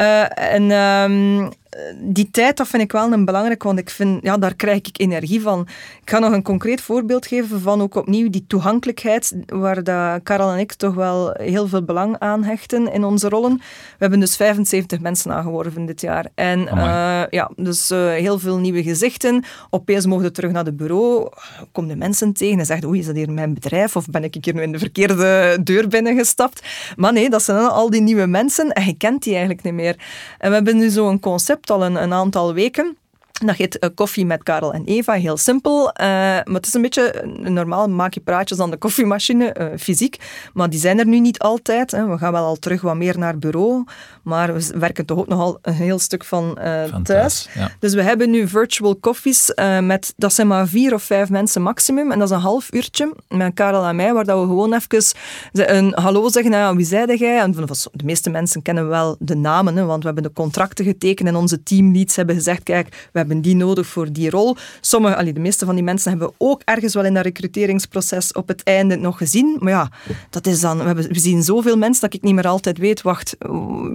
Uh, en um, die tijd, dat vind ik wel een belangrijk, want ik vind, ja, daar krijg ik energie van. Ik ga nog een concreet voorbeeld geven van ook opnieuw die toegankelijkheid, waar dat Karel en ik toch wel heel veel belang aan hechten in onze rollen. We hebben dus 75 mensen aangeworven dit jaar. En uh, ja, dus uh, heel veel nieuwe gezichten. Opeens mogen we terug naar het bureau, komen de mensen tegen en zeggen, oei, is dat hier mijn bedrijf? Of ben ik hier nu in de verkeerde deur binnengestapt? Maar nee, dat zijn al die nieuwe mensen en je kent die eigenlijk niet meer. En we hebben nu zo'n concept al een, een aantal weken Dat heet uh, Koffie met Karel en Eva, heel simpel. Uh, maar het is een beetje, normaal maak je praatjes aan de koffiemachine, uh, fysiek. Maar die zijn er nu niet altijd. Hè. We gaan wel al terug wat meer naar bureau. Maar we werken toch ook nogal een heel stuk van, van thuis. ja. Dus we hebben nu virtual koffies met, dat zijn maar vier of vijf mensen maximum. En dat is een half uurtje met Karel en mij, waar dat we gewoon even een hallo zeggen. Nou, wie zeide jij? En de meeste mensen kennen wel de namen, hè, want we hebben de contracten getekend en onze teamleads hebben gezegd, kijk, we hebben die nodig voor die rol. Sommige, allee, de meeste van die mensen hebben we ook ergens wel in dat recruteringsproces op het einde nog gezien. Maar ja, dat is dan, we, hebben, we zien zoveel mensen dat ik niet meer altijd weet, wacht,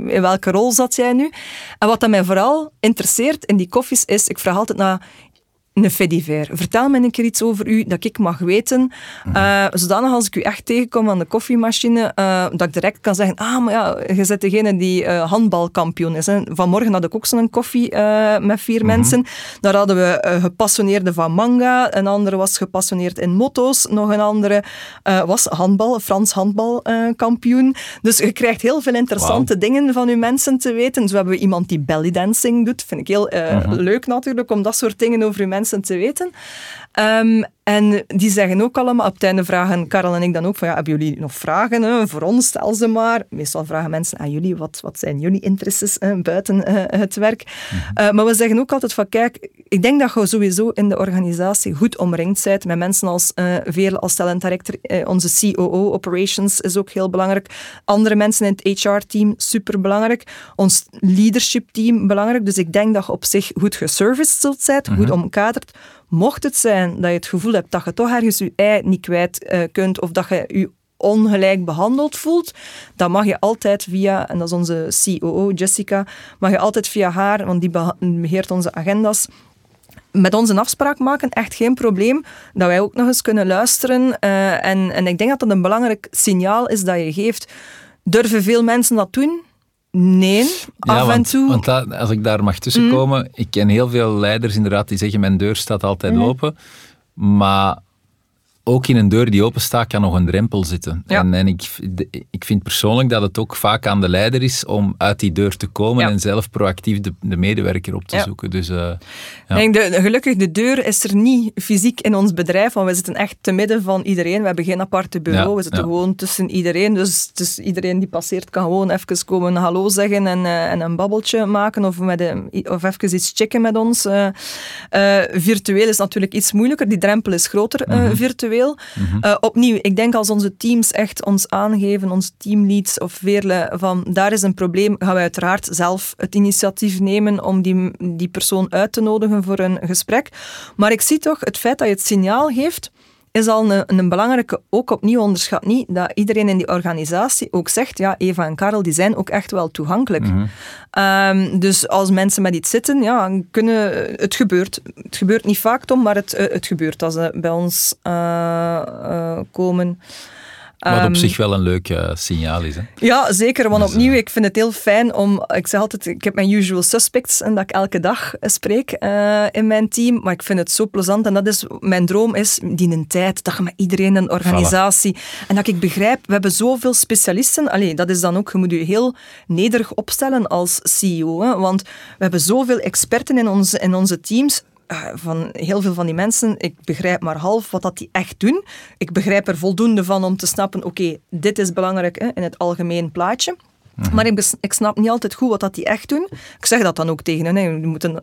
in welke rol zat jij nu? En wat dat mij vooral interesseert in die koffies is, ik vraag altijd naar een fediver. Vertel me een keer iets over u dat ik mag weten. Uh, zodanig als ik u echt tegenkom aan de koffiemachine, uh, dat ik direct kan zeggen: Ah, maar ja, je bent degene die uh, handbalkampioen is. Hè. Vanmorgen had ik ook zo'n koffie met vier mhm. mensen. Daar hadden we gepassioneerde van manga, een andere was gepassioneerd in motto's, nog een andere was handbal, Frans handbalkampioen. dus je krijgt heel veel interessante dingen van uw mensen te weten. Zo hebben we iemand die belly dancing doet. Vind ik heel mhm. leuk natuurlijk om dat soort dingen over uw mensen mensen te weten. Um, en die zeggen ook allemaal, op het einde vragen Karel en ik dan ook van, ja, hebben jullie nog vragen? Hè? Voor ons, stel ze maar. Meestal vragen mensen aan jullie, wat, wat zijn jullie interesses hè? buiten uh, het werk? Mhm. Uh, maar we zeggen ook altijd van, kijk, ik denk dat je sowieso in de organisatie goed omringd bent met mensen als uh, Veerle, als talent director, onze COO, operations, is ook heel belangrijk. Andere mensen in het HR-team, super belangrijk. Ons leadership-team, belangrijk. Dus ik denk dat je op zich goed geserviced zult zijn, goed mhm. omkaderd Mocht het zijn dat je het gevoel hebt dat je toch ergens je ei niet kwijt uh, kunt of dat je je ongelijk behandeld voelt, dan mag je altijd via, en dat is onze COO Jessica, mag je altijd via haar, want die beheert onze agendas, met ons een afspraak maken, echt geen probleem. Dat wij ook nog eens kunnen luisteren. Uh, en, en ik denk dat dat een belangrijk signaal is dat je geeft. Durven veel mensen dat doen? Nee, af en toe. Want dat, als ik daar mag tussenkomen, mm. ik ken heel veel leiders inderdaad die zeggen mijn deur staat altijd mm. open. Maar ook in een deur die open staat kan nog een drempel zitten. En, en ik, ik vind persoonlijk dat het ook vaak aan de leider is om uit die deur te komen en zelf proactief de, de medewerker op te zoeken. Dus, uh, denk de, gelukkig, de deur is er niet fysiek in ons bedrijf, want we zitten echt te midden van iedereen. We hebben geen aparte bureau, we zitten gewoon tussen iedereen. Dus, dus iedereen die passeert kan gewoon even komen hallo zeggen en, uh, en een babbeltje maken of, met een, of even iets checken met ons. Uh, virtueel is natuurlijk iets moeilijker, die drempel is groter mm virtueel. Mhm. Eh, opnieuw, ik denk als onze teams echt ons aangeven, onze teamleads of Veerle, van daar is een probleem, gaan we uiteraard zelf het initiatief nemen om die, die persoon uit te nodigen voor een gesprek. Maar ik zie toch het feit dat je het signaal geeft is al een, een, belangrijke, ook opnieuw onderschat niet, dat iedereen in die organisatie ook zegt, ja, Eva en Karel, die zijn ook echt wel toegankelijk. Mhm. Ehm, dus als mensen met iets zitten, ja, kunnen, het gebeurt. Het gebeurt niet vaak, Tom, maar het, het gebeurt als ze bij ons uh, uh, komen. Wat op ehm, zich wel een leuk uh, signaal is. Hè? Ja, zeker. Want dus, opnieuw, eh, ik vind het heel fijn om... Ik zeg altijd, ik heb mijn usual suspects en dat ik elke dag spreek uh, in mijn team. Maar ik vind het zo plezant. En dat is... Mijn droom is, die een tijd, dat je met iedereen een organisatie... En dat ik begrijp, we hebben zoveel specialisten. Allee, dat is dan ook... Je moet je heel nederig opstellen als CEO. Hè, want we hebben zoveel experten in onze, in onze teams eh, van heel veel van die mensen, ik begrijp maar half wat dat die echt doen. Ik begrijp er voldoende van om te snappen, oké, dit is belangrijk hè, in het algemeen plaatje. Mhm. Maar ik, ik, snap niet altijd goed wat dat die echt doen. Ik zeg dat dan ook tegen hen. Hè. Moeten,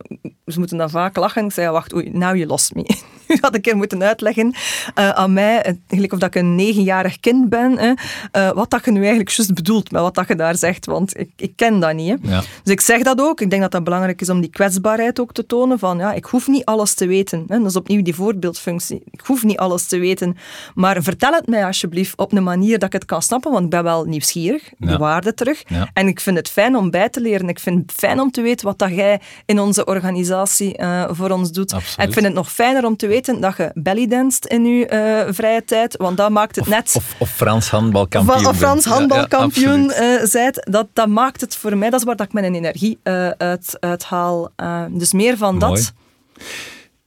ze moeten dan vaak lachen. Ik zeg, wacht, oei, nou je lost me. U had een keer moeten uitleggen uh, aan mij, eigenlijk of dat ik een negenjarig kind ben, hè, uh, wat dat je nu eigenlijk juist bedoelt met wat dat je daar zegt. Want ik, ik ken dat niet. Hè. Ja. Dus ik zeg dat ook. Ik denk dat dat belangrijk is om die kwetsbaarheid ook te tonen. Van, ja, ik hoef niet alles te weten. Hè. Dat is opnieuw die voorbeeldfunctie. Ik hoef niet alles te weten. Maar vertel het mij alsjeblieft op een manier dat ik het kan snappen, want ik ben wel nieuwsgierig. Ja. De waarde terug. Ja. En ik vind het fijn om bij te leren. Ik vind het fijn om te weten wat dat jij in onze organisatie uh, voor ons doet. En ik vind het nog fijner om te weten dat je bellydanst in je uh, vrije tijd, want dat maakt het of, net... Of, of, Frans handbalkampioen. Of Frans handbalkampioen ja, uh, dat, dat maakt het voor mij, dat is waar dat ik mijn energie uit, uit haal. dus meer van Mooi. dat.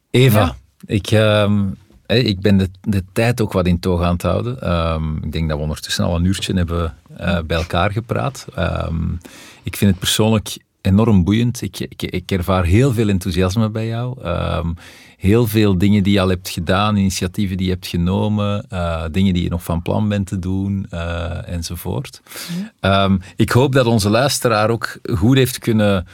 Eva, ik... Ehm, ik ben de, de tijd ook wat in toog aan het houden. Um, ik denk dat we ondertussen al een uurtje hebben uh, bij elkaar gepraat. Um, ik vind het persoonlijk enorm boeiend. Ik, ik, ik, ervaar heel veel enthousiasme bij jou. Ehm, heel veel dingen die je al hebt gedaan, initiatieven die je hebt genomen, uh, dingen die je nog van plan bent te doen, uh, enzovoort. Ehm, ik hoop dat onze luisteraar ook goed heeft kunnen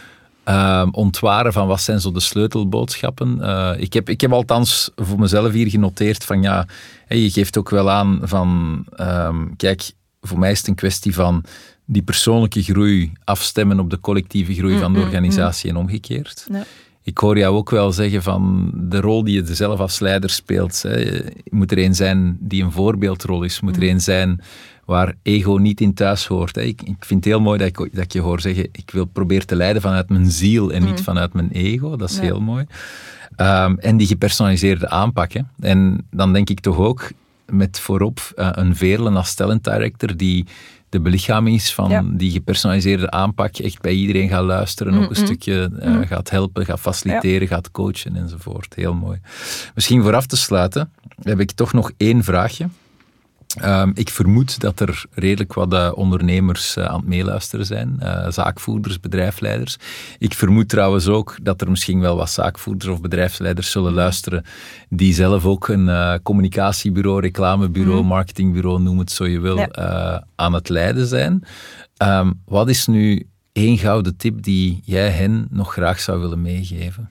uh, ontwaren van wat zijn zo de sleutelboodschappen. Uh, ik, heb, ik heb althans voor mezelf hier genoteerd van ja, je geeft ook wel aan van um, kijk, voor mij is het een kwestie van die persoonlijke groei afstemmen op de collectieve groei mm, van de mm, organisatie mm. en omgekeerd. Ja. Ik hoor jou ook wel zeggen van de rol die je zelf als leider speelt. Hè. Moet er een zijn die een voorbeeldrol is. Moet er een zijn waar ego niet in thuis hoort. Hè. Ik, ik vind het heel mooi dat ik, dat je hoor zeggen, ik wil proberen te leiden vanuit mijn ziel en niet vanuit mijn ego. Dat is ja. heel mooi. Um, en die gepersonaliseerde aanpak. Hè. En dan denk ik toch ook met voorop uh, een Veerle als talent director die de belichaming is van ja. die gepersonaliseerde aanpak, echt bij iedereen gaat luisteren, mm -mm. ook een stukje uh, mm. gaat helpen, gaat faciliteren, ja. gaat coachen enzovoort. Heel mooi. Misschien vooraf te sluiten heb ik toch nog één vraagje. Um, ik vermoed dat er redelijk wat uh, ondernemers uh, aan het meeluisteren zijn, uh, zaakvoerders, bedrijfsleiders. Ik vermoed trouwens ook dat er misschien wel wat zaakvoerders of bedrijfsleiders zullen luisteren die zelf ook een communicatiebureau, reclamebureau, mm. marketingbureau, noem het zo je wil, ja. aan het leiden zijn. Um, wat is nu één gouden tip die jij hen nog graag zou willen meegeven?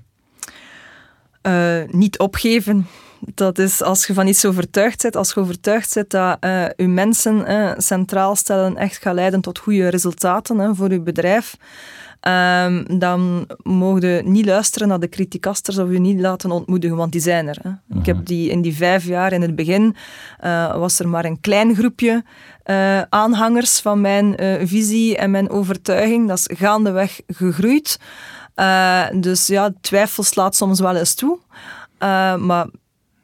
niet opgeven dat is als je van iets overtuigd bent, als je overtuigd bent dat uh, je mensen uh, centraal stellen echt gaat leiden tot goede resultaten uh, voor je bedrijf, um, dan mogen je niet luisteren naar de criticasters of je niet laten ontmoedigen, want die zijn er. Ik heb mhm. die in die vijf jaar in het begin was er maar een klein groepje aanhangers van mijn visie en mijn overtuiging. Dat is gaandeweg gegroeid. dus ja, twijfel slaat soms wel eens toe. maar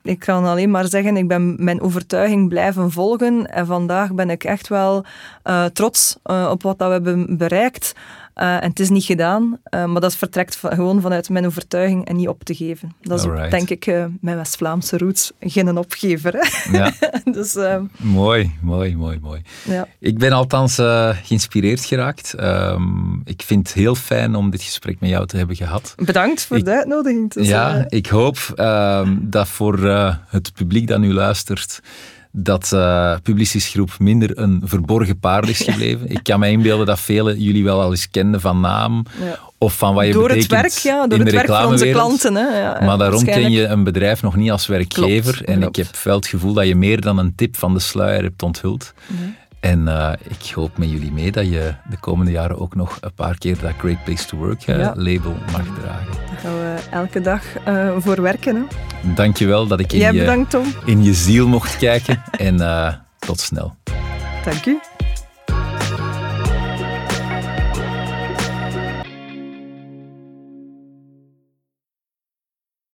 ik kan alleen maar zeggen, ik ben mijn overtuiging blijven volgen. En vandaag ben ik echt wel uh, trots uh, op wat dat we hebben bereikt. Uh, en het is niet gedaan, maar dat vertrekt van, gewoon vanuit mijn overtuiging en niet op te geven. Dat is denk ik mijn West-Vlaamse roots. Geen opgever. Hè? Ja. dus, mooi, mooi, mooi, mooi. Ja. Ik ben althans geïnspireerd geraakt. Um, ik vind het heel fijn om dit gesprek met jou te hebben gehad. Bedankt voor ik, de uitnodiging. Dus, ja, ik hoop um, dat voor het publiek dat nu luistert dat uh, Publicis Groep minder een verborgen paard is gebleven. ik kan me inbeelden dat velen jullie wel al eens kenden van naam. Ja. Of van wat je door betekent het werk, ja, door in het de werk van onze klanten. Hè. Ja, maar daarom ken je een bedrijf nog niet als werkgever. Klopt, en klopt. ik heb wel het gevoel dat je meer dan een tip van de sluier hebt onthuld. Nee. En uh, ik hoop met jullie mee dat je de komende jaren ook nog een paar keer dat Great Place to Work uh, ja. label mag dragen. Daar gaan we elke dag uh, voor werken. Hè? Dankjewel dat ik in, Jij je, bedankt, Tom. in je ziel mocht kijken. en tot snel. Dank u.